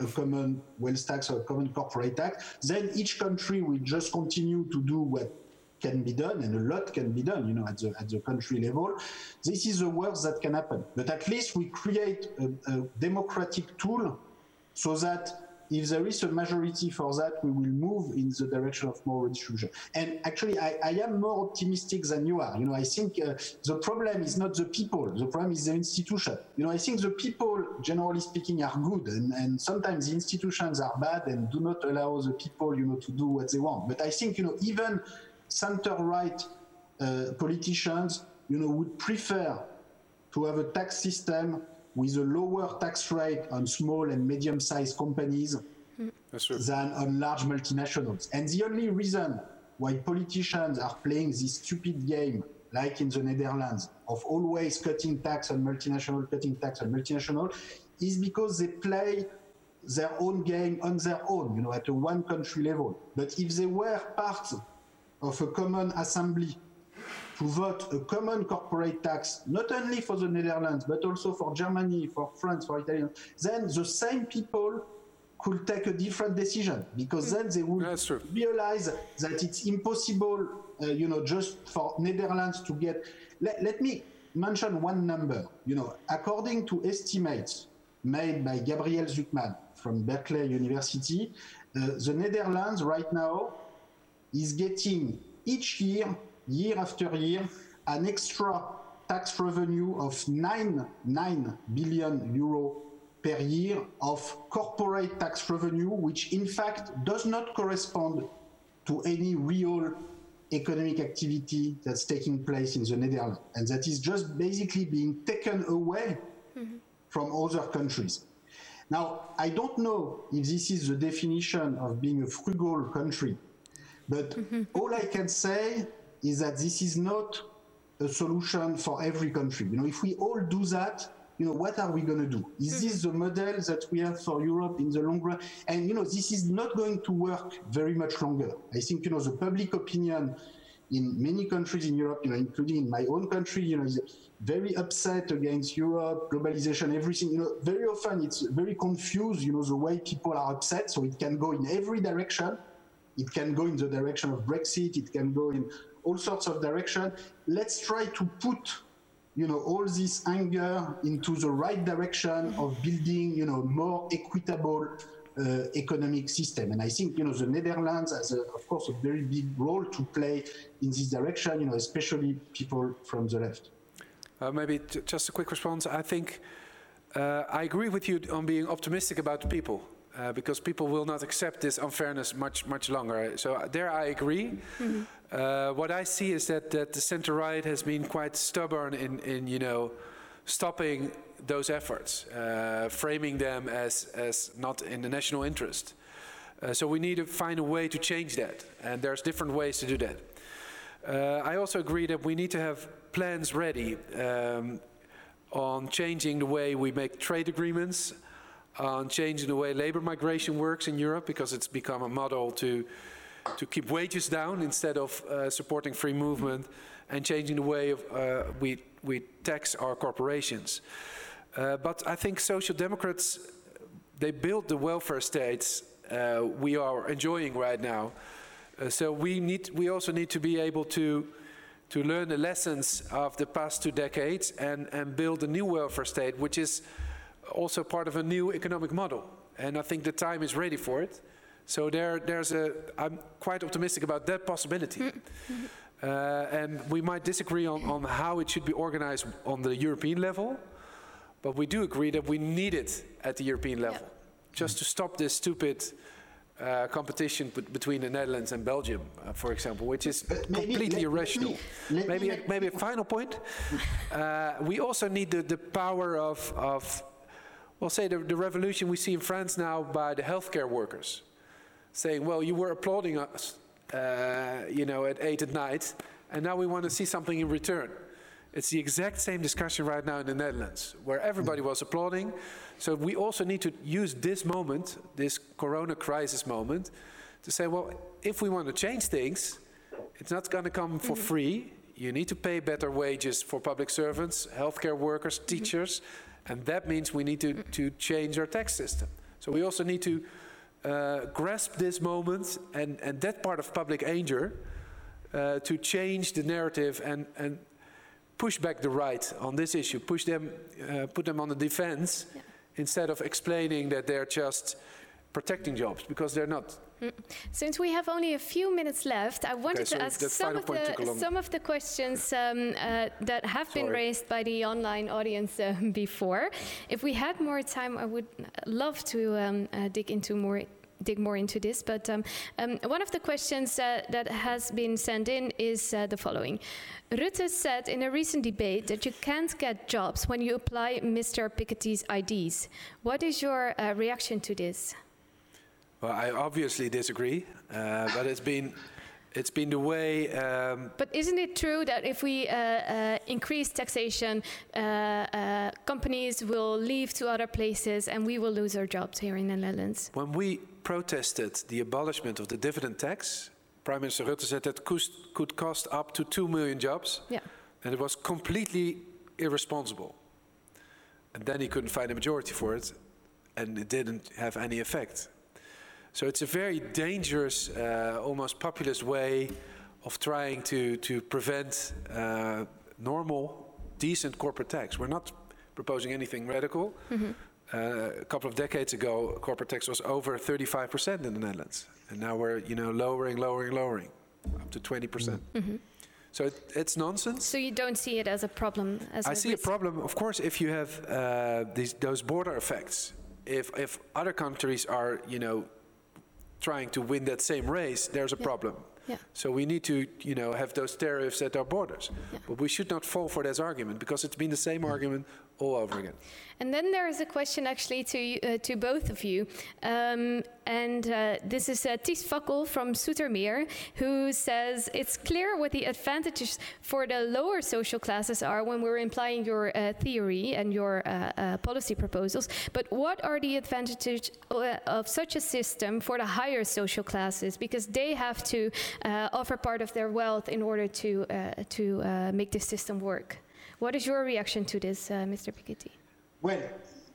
a common wealth tax or a common corporate tax, then each country will just continue to do what can be done, and a lot can be done, you know, at the, at the country level. This is the worst that can happen. But at least we create a, a democratic tool so that if there is a majority for that, we will move in the direction of more redistribution. And actually, I, I am more optimistic than you are. You know, I think uh, the problem is not the people, the problem is the institution. You know, I think the people, generally speaking, are good, and, and sometimes the institutions are bad and do not allow the people, you know, to do what they want. But I think, you know, even center-right uh, politicians, you know, would prefer to have a tax system with a lower tax rate on small and medium-sized companies than on large multinationals. And the only reason why politicians are playing this stupid game, like in the Netherlands, of always cutting tax on multinational, cutting tax on multinational, is because they play their own game on their own, you know, at a one country level. But if they were part of a common assembly to vote a common corporate tax, not only for the Netherlands, but also for Germany, for France, for Italy, then the same people could take a different decision because then they would realize that it's impossible, uh, you know, just for Netherlands to get. Let, let me mention one number. You know, according to estimates made by Gabriel Zucman from Berkeley University, uh, the Netherlands right now is getting each year year after year an extra tax revenue of 9, 9 billion euro per year of corporate tax revenue, which in fact does not correspond to any real economic activity that's taking place in the Netherlands. And that is just basically being taken away mm-hmm. from other countries. Now, I don't know if this is the definition of being a frugal country, but mm-hmm. all I can say is that this is not a solution for every country. You know, if we all do that, you know, what are we going to do? Is hmm. this the model that we have for Europe in the long run? And, you know, this is not going to work very much longer. I think, you know, the public opinion in many countries in Europe, you know, including in my own country, you know, is very upset against Europe, globalization, everything. You know, very often it's very confused, you know, the way people are upset. So it can go in every direction. It can go in the direction of Brexit. It can go in all sorts of direction. Let's try to put you know all this anger into the right direction of building you know more equitable uh, economic system and i think you know the netherlands has a, of course a very big role to play in this direction you know especially people from the left uh, maybe just a quick response i think uh, i agree with you on being optimistic about the people uh, because people will not accept this unfairness much much longer. So uh, there I agree. Mm -hmm. Uh, what I see is that, that the center right has been quite stubborn in, in you know stopping those efforts, uh, framing them as as not in the national interest. Uh, so we need to find a way to change that, and there's different ways to do that. I also agree that we need to have plans ready um, on changing the way we make trade agreements on changing the way labor migration works in Europe because it's become a model to to keep wages down instead of uh, supporting free movement and changing the way of, uh, we, we tax our corporations. Uh, but I think social democrats, they built the welfare states uh, we are enjoying right now. Uh, so we, need, we also need to be able to, to learn the lessons of the past two decades and, and build a new welfare state, which is also part of a new economic model. And I think the time is ready for it. So there, there's a, I'm quite optimistic about that possibility. Mm-hmm. uh, and we might disagree on, on how it should be organized on the European level, but we do agree that we need it at the European level, yeah. just to stop this stupid uh, competition between the Netherlands and Belgium, uh, for example, which is completely let, irrational. Let me, maybe, a, maybe a final point. Uh, we also need the, the power of, of well, say the, the revolution we see in France now by the healthcare workers, saying, well, you were applauding us, uh, you know, at eight at night, and now we want to see something in return. It's the exact same discussion right now in the Netherlands, where everybody was applauding. So we also need to use this moment, this corona crisis moment, to say, well, if we want to change things, it's not going to come for mm-hmm. free. You need to pay better wages for public servants, healthcare workers, teachers. Mm -hmm and that means we need to, to change our tax system. So we also need to uh, grasp this moment and, and that part of public anger uh, to change the narrative and, and push back the right on this issue, push them, uh, put them on the defense yeah. instead of explaining that they're just protecting jobs because they're not. Mm. Since we have only a few minutes left, I wanted okay, to ask some of, the, some of the questions um, uh, that have sorry. been raised by the online audience uh, before. If we had more time, I would love to um, uh, dig into more dig more into this, but um, um, one of the questions uh, that has been sent in is uh, the following. Rutte said in a recent debate that you can't get jobs when you apply Mr. Piketty's IDs. What is your uh, reaction to this? Well, I obviously disagree, uh, but it's been it's been the way. Um, but isn't it true that if we uh, uh, increase taxation, uh, uh, companies will leave to other places and we will lose our jobs here in the Netherlands? When we protested the abolishment of the dividend tax, Prime Minister Rutte said that could, could cost up to 2 million jobs. Yeah. And it was completely irresponsible. And then he couldn't find a majority for it, and it didn't have any effect. So it's a very dangerous, uh, almost populist way of trying to, to prevent uh, normal, decent corporate tax. We're not proposing anything radical. Mm-hmm. Uh, a couple of decades ago, corporate tax was over 35% in the Netherlands, and now we're you know lowering, lowering, lowering, up to 20%. Mm-hmm. So it, it's nonsense. So you don't see it as a problem? As I a see risk. a problem, of course, if you have uh, these, those border effects. If if other countries are you know trying to win that same race, there's a yeah. problem. Yeah. So we need to, you know, have those tariffs at our borders. Yeah. But we should not fall for this argument because it's been the same mm. argument all over again. And then there is a question actually to uh, to both of you, um, and uh, this is uh, Ties Fakkel from Zoetermeer, who says it's clear what the advantages for the lower social classes are when we're implying your uh, theory and your uh, uh, policy proposals. But what are the advantages uh, of such a system for the higher social classes because they have to offer part of their wealth in order to to make this system work? What is your reaction to this, uh, Mr. Piketty? Well,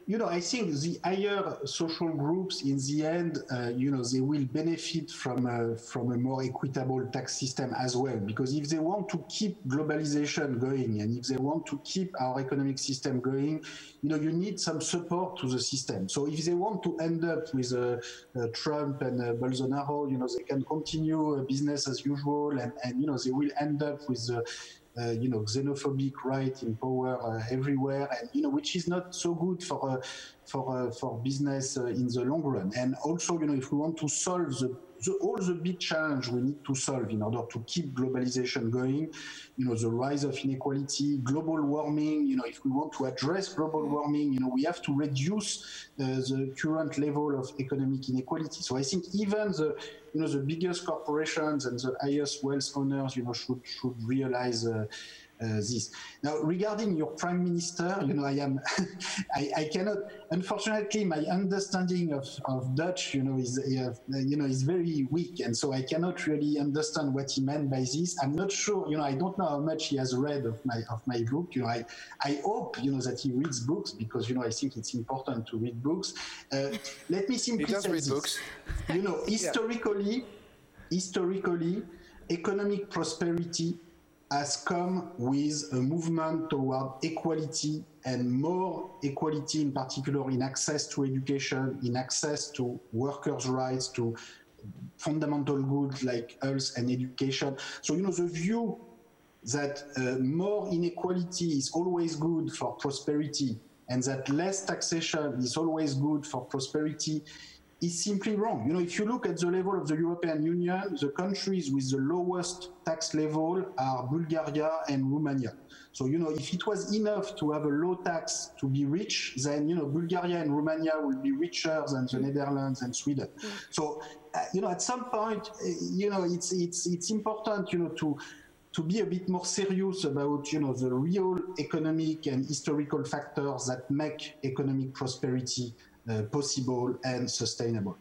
you know, I think the higher social groups, in the end, uh, you know, they will benefit from a, from a more equitable tax system as well. Because if they want to keep globalization going, and if they want to keep our economic system going, you know, you need some support to the system. So if they want to end up with uh, uh, Trump and uh, Bolsonaro, you know, they can continue uh, business as usual, and, and you know, they will end up with uh, you know, xenophobic right in power uh, everywhere, and you know, which is not so good for uh, for for business in the long run. And also, you know, if we want to solve the the, all the big challenge we need to solve in order to keep globalization going, you know, the rise of inequality, global warming, you know, if we want to address global warming, you know, we have to reduce uh, the current level of economic inequality. So I think even the, you know, the biggest corporations and the highest wealth owners, you know, should, should realize uh, uh, this. Now, regarding your prime minister, you know, I am, I, I, cannot, unfortunately, my understanding of, of Dutch, you know, is, uh, you know, is very weak. And so I cannot really understand what he meant by this. I'm not sure, you know, I don't know how much he has read of my, of my book. You know, I, I hope, you know, that he reads books because, you know, I think it's important to read books. Uh, let me simply he does say read this. books. You know, historically, yeah. historically, economic prosperity has come with a movement toward equality and more equality in particular in access to education, in access to workers' rights, to fundamental goods like health and education. So, you know, the view that uh, more inequality is always good for prosperity and that less taxation is always good for prosperity is simply wrong. You know, if you look at the level of the European Union, the countries with the lowest tax level are Bulgaria and Romania. So, you know, if it was enough to have a low tax to be rich, then, you know, Bulgaria and Romania will be richer than the Netherlands and Sweden. So, uh, you know, at some point, uh, you know, it's, it's, it's important, you know, to, to be a bit more serious about you know the real economic and historical factors that make economic prosperity uh, possible and sustainable.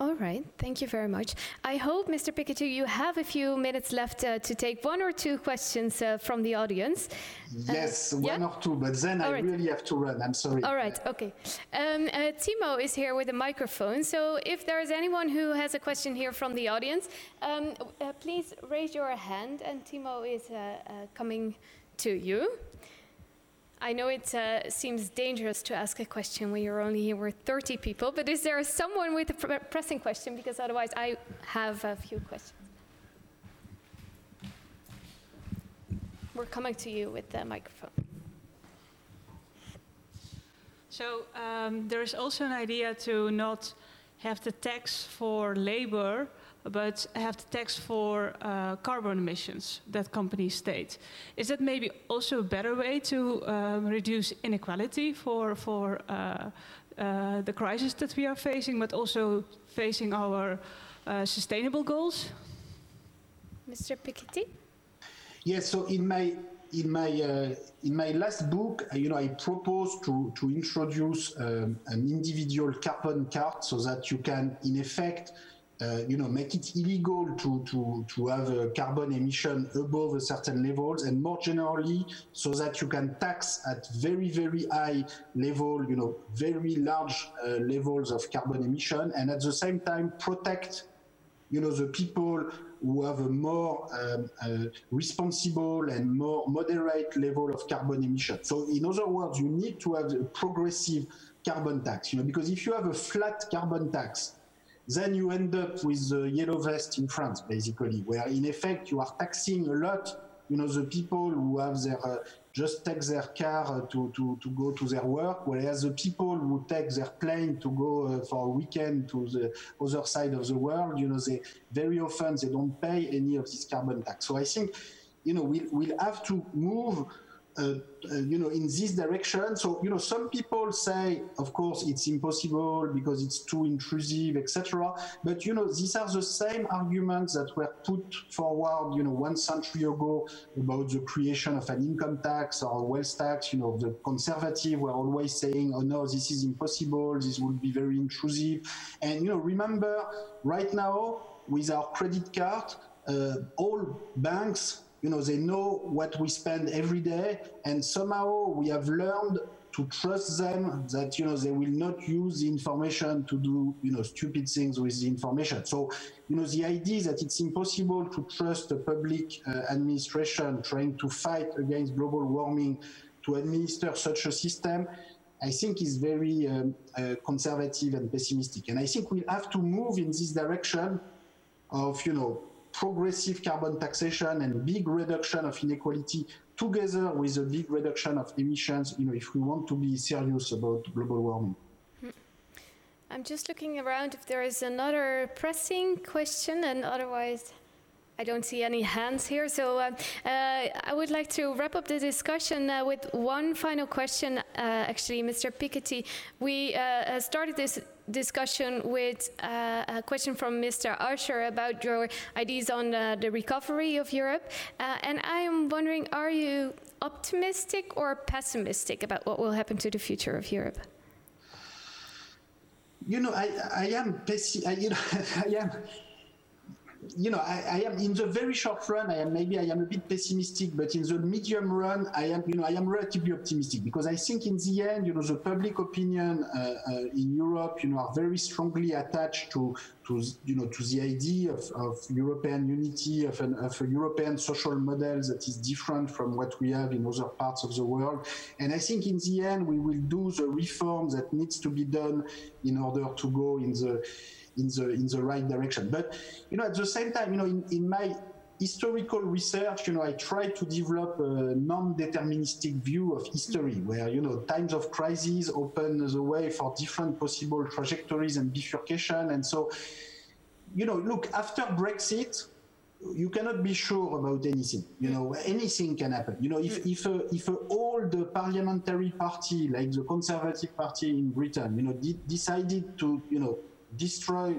All right, thank you very much. I hope, Mr. Piketty, you have a few minutes left uh, to take one or two questions uh, from the audience. Uh, yes, one yeah? or two, but then All I right. really have to run. I'm sorry. All right, okay. Um, uh, Timo is here with a microphone, so if there is anyone who has a question here from the audience, um, uh, please raise your hand, and Timo is coming to you. I know it uh, seems dangerous to ask a question when you're only here with 30 people, but is there someone with a pr pressing question? Because otherwise, I have a few questions. We're coming to you with the microphone. So um, there is also an idea to not have the tax for labor but have the tax for uh, carbon emissions that companies state. Is that maybe also a better way to um, reduce inequality for, for uh, uh, the crisis that we are facing, but also facing our uh, sustainable goals? Mr. Piketty? Yes, so in my in my uh, in my last book, uh, you know, I propose to to introduce um, an individual carbon card so that you can, in effect, uh, you know, make it illegal to, to, to have a carbon emission above a certain levels and more generally so that you can tax at very, very high level, you know, very large uh, levels of carbon emission and at the same time protect, you know, the people who have a more um, uh, responsible and more moderate level of carbon emission. So in other words, you need to have a progressive carbon tax, you know, because if you have a flat carbon tax, then you end up with the yellow vest in France, basically, where in effect you are taxing a lot, you know, the people who have their uh, just take their car to, to, to go to their work, whereas the people who take their plane to go uh, for a weekend to the other side of the world, you know, they very often they don't pay any of this carbon tax. So I think, you know, we'll, we'll have to move uh, uh, you know, in this direction. So, you know, some people say, of course, it's impossible because it's too intrusive, etc. But, you know, these are the same arguments that were put forward, you know, one century ago about the creation of an income tax or a wealth tax. You know, the conservative were always saying, oh no, this is impossible, this would be very intrusive. And, you know, remember, right now, with our credit card, uh, all banks you know, they know what we spend every day, and somehow we have learned to trust them that you know they will not use the information to do you know stupid things with the information. So you know the idea that it's impossible to trust a public uh, administration trying to fight against global warming to administer such a system. I think is very um, uh, conservative and pessimistic, and I think we'll have to move in this direction of you know progressive carbon taxation and big reduction of inequality together with a big reduction of emissions, you know, if we want to be serious about global warming. Hmm. I'm just looking around if there is another pressing question, and otherwise, I don't see any hands here. So uh, uh, I would like to wrap up the discussion uh, with one final question. Uh, actually, Mr. Piketty, we uh, started this discussion with uh, a question from Mr. Asscher about your ideas on uh, the recovery of Europe. Uh, and I am wondering, are you optimistic or pessimistic about what will happen to the future of Europe? You know, I, I am pessi- you know, I am you know, I, I, am in the very short run. I am maybe I am a bit pessimistic, but in the medium run, I am you know I am relatively optimistic because I think in the end, you know, the public opinion uh, uh, in Europe, you know, are very strongly attached to to you know to the idea of, of European unity, of, an, of a European social model that is different from what we have in other parts of the world. And I think in the end, we will do the reform that needs to be done in order to go in the in the in the right direction. But you know, at the same time, you know, in, in my historical research, you know, I try to develop a non-deterministic view of history, where you know times of crisis open the way for different possible trajectories and bifurcation. And so, you know, look after Brexit, you cannot be sure about anything. You know, anything can happen. You know, if if a, if a old parliamentary party like the Conservative Party in Britain, you know, de- decided to you know destroy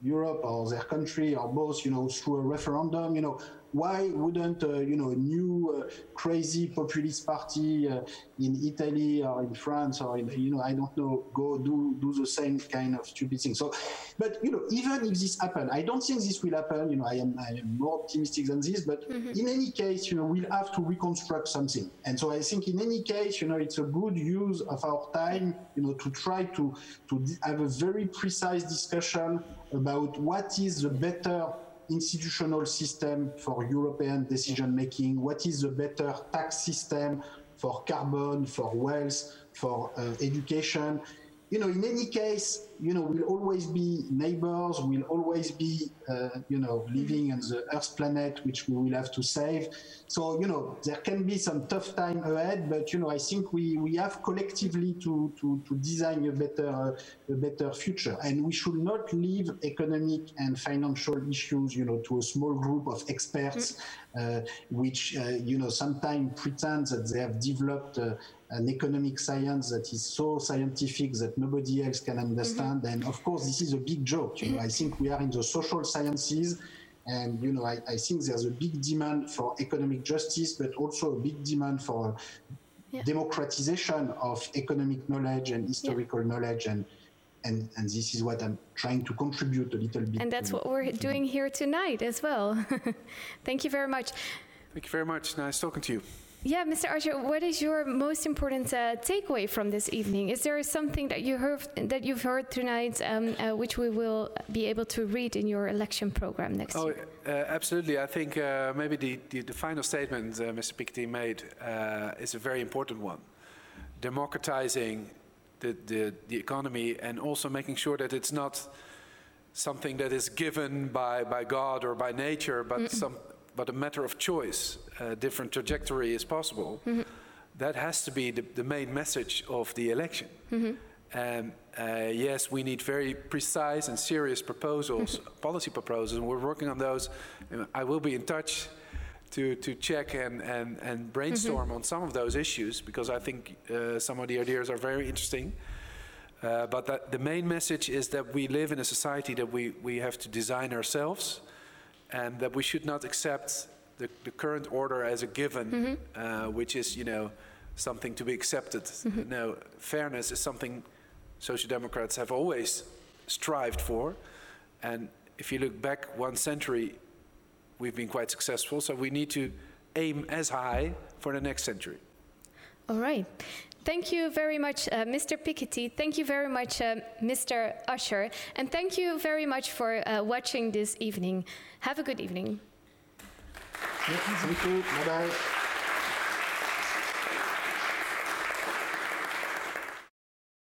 Europe or their country or both, you know, through a referendum, you know, why wouldn't uh, you know a new uh, crazy populist party uh, in Italy or in France or in, you know I don't know go do do the same kind of stupid thing. So, but you know even if this happen, I don't think this will happen. You know I am I am more optimistic than this, but mm-hmm. in any case, you know we'll have to reconstruct something. And so I think in any case, you know it's a good use of our time, you know to try to to have a very precise discussion about what is the better institutional system for European decision making? What is the better tax system for carbon, for wealth, for uh, education? You know, in any case, you know, we'll always be neighbors, we'll always be, uh, you know, living on the Earth planet, which we will have to save. So, you know, there can be some tough time ahead, but, you know, I think we, we have collectively to, to, to design a better, uh, a better future. And we should not leave economic and financial issues, you know, to a small group of experts, mm. uh, which, uh, you know, sometimes pretend that they have developed uh, an economic science that is so scientific that nobody else can understand. Mm-hmm. And of course, this is a big joke. You know, I think we are in the social sciences, and you know, I, I think there's a big demand for economic justice, but also a big demand for yeah. democratization of economic knowledge and historical yeah. knowledge and. And, and this is what I'm trying to contribute a little bit. And that's what we're doing here tonight as well. Thank you very much. Thank you very much. Nice talking to you. Yeah, Mr. Asscher, what is your most important uh, takeaway from this evening? Is there something that you heard that you've heard tonight, um, uh, which we will be able to read in your election program next oh, year? Uh, absolutely. I think uh, maybe the, the, the, final statement uh, Mr. Piketty made uh, is a very important one. Democratizing the, the, the economy and also making sure that it's not something that is given by, by God or by nature, but mm some but a matter of choice, a different trajectory is possible. Mm-hmm. That has to be the, the, main message of the election. Mm-hmm. And uh, yes, we need very precise and serious proposals, policy proposals, and we're working on those. I will be in touch to, to check and, and, and brainstorm mm-hmm. on some of those issues because I think uh, some of the ideas are very interesting. Uh, but that, the main message is that we live in a society that we, we have to design ourselves and that we should not accept the, the current order as a given, mm-hmm. uh, which is, you know, something to be accepted. Mm-hmm. No, fairness is something Social Democrats have always strived for. And if you look back one century, we've been quite successful. So we need to aim as high for the next century. All right. Thank you very much, uh, Mr. Piketty. Thank you very much, uh, Mr. Asscher. And thank you very much for uh, watching this evening. Have a good evening. Thank you. Bye bye.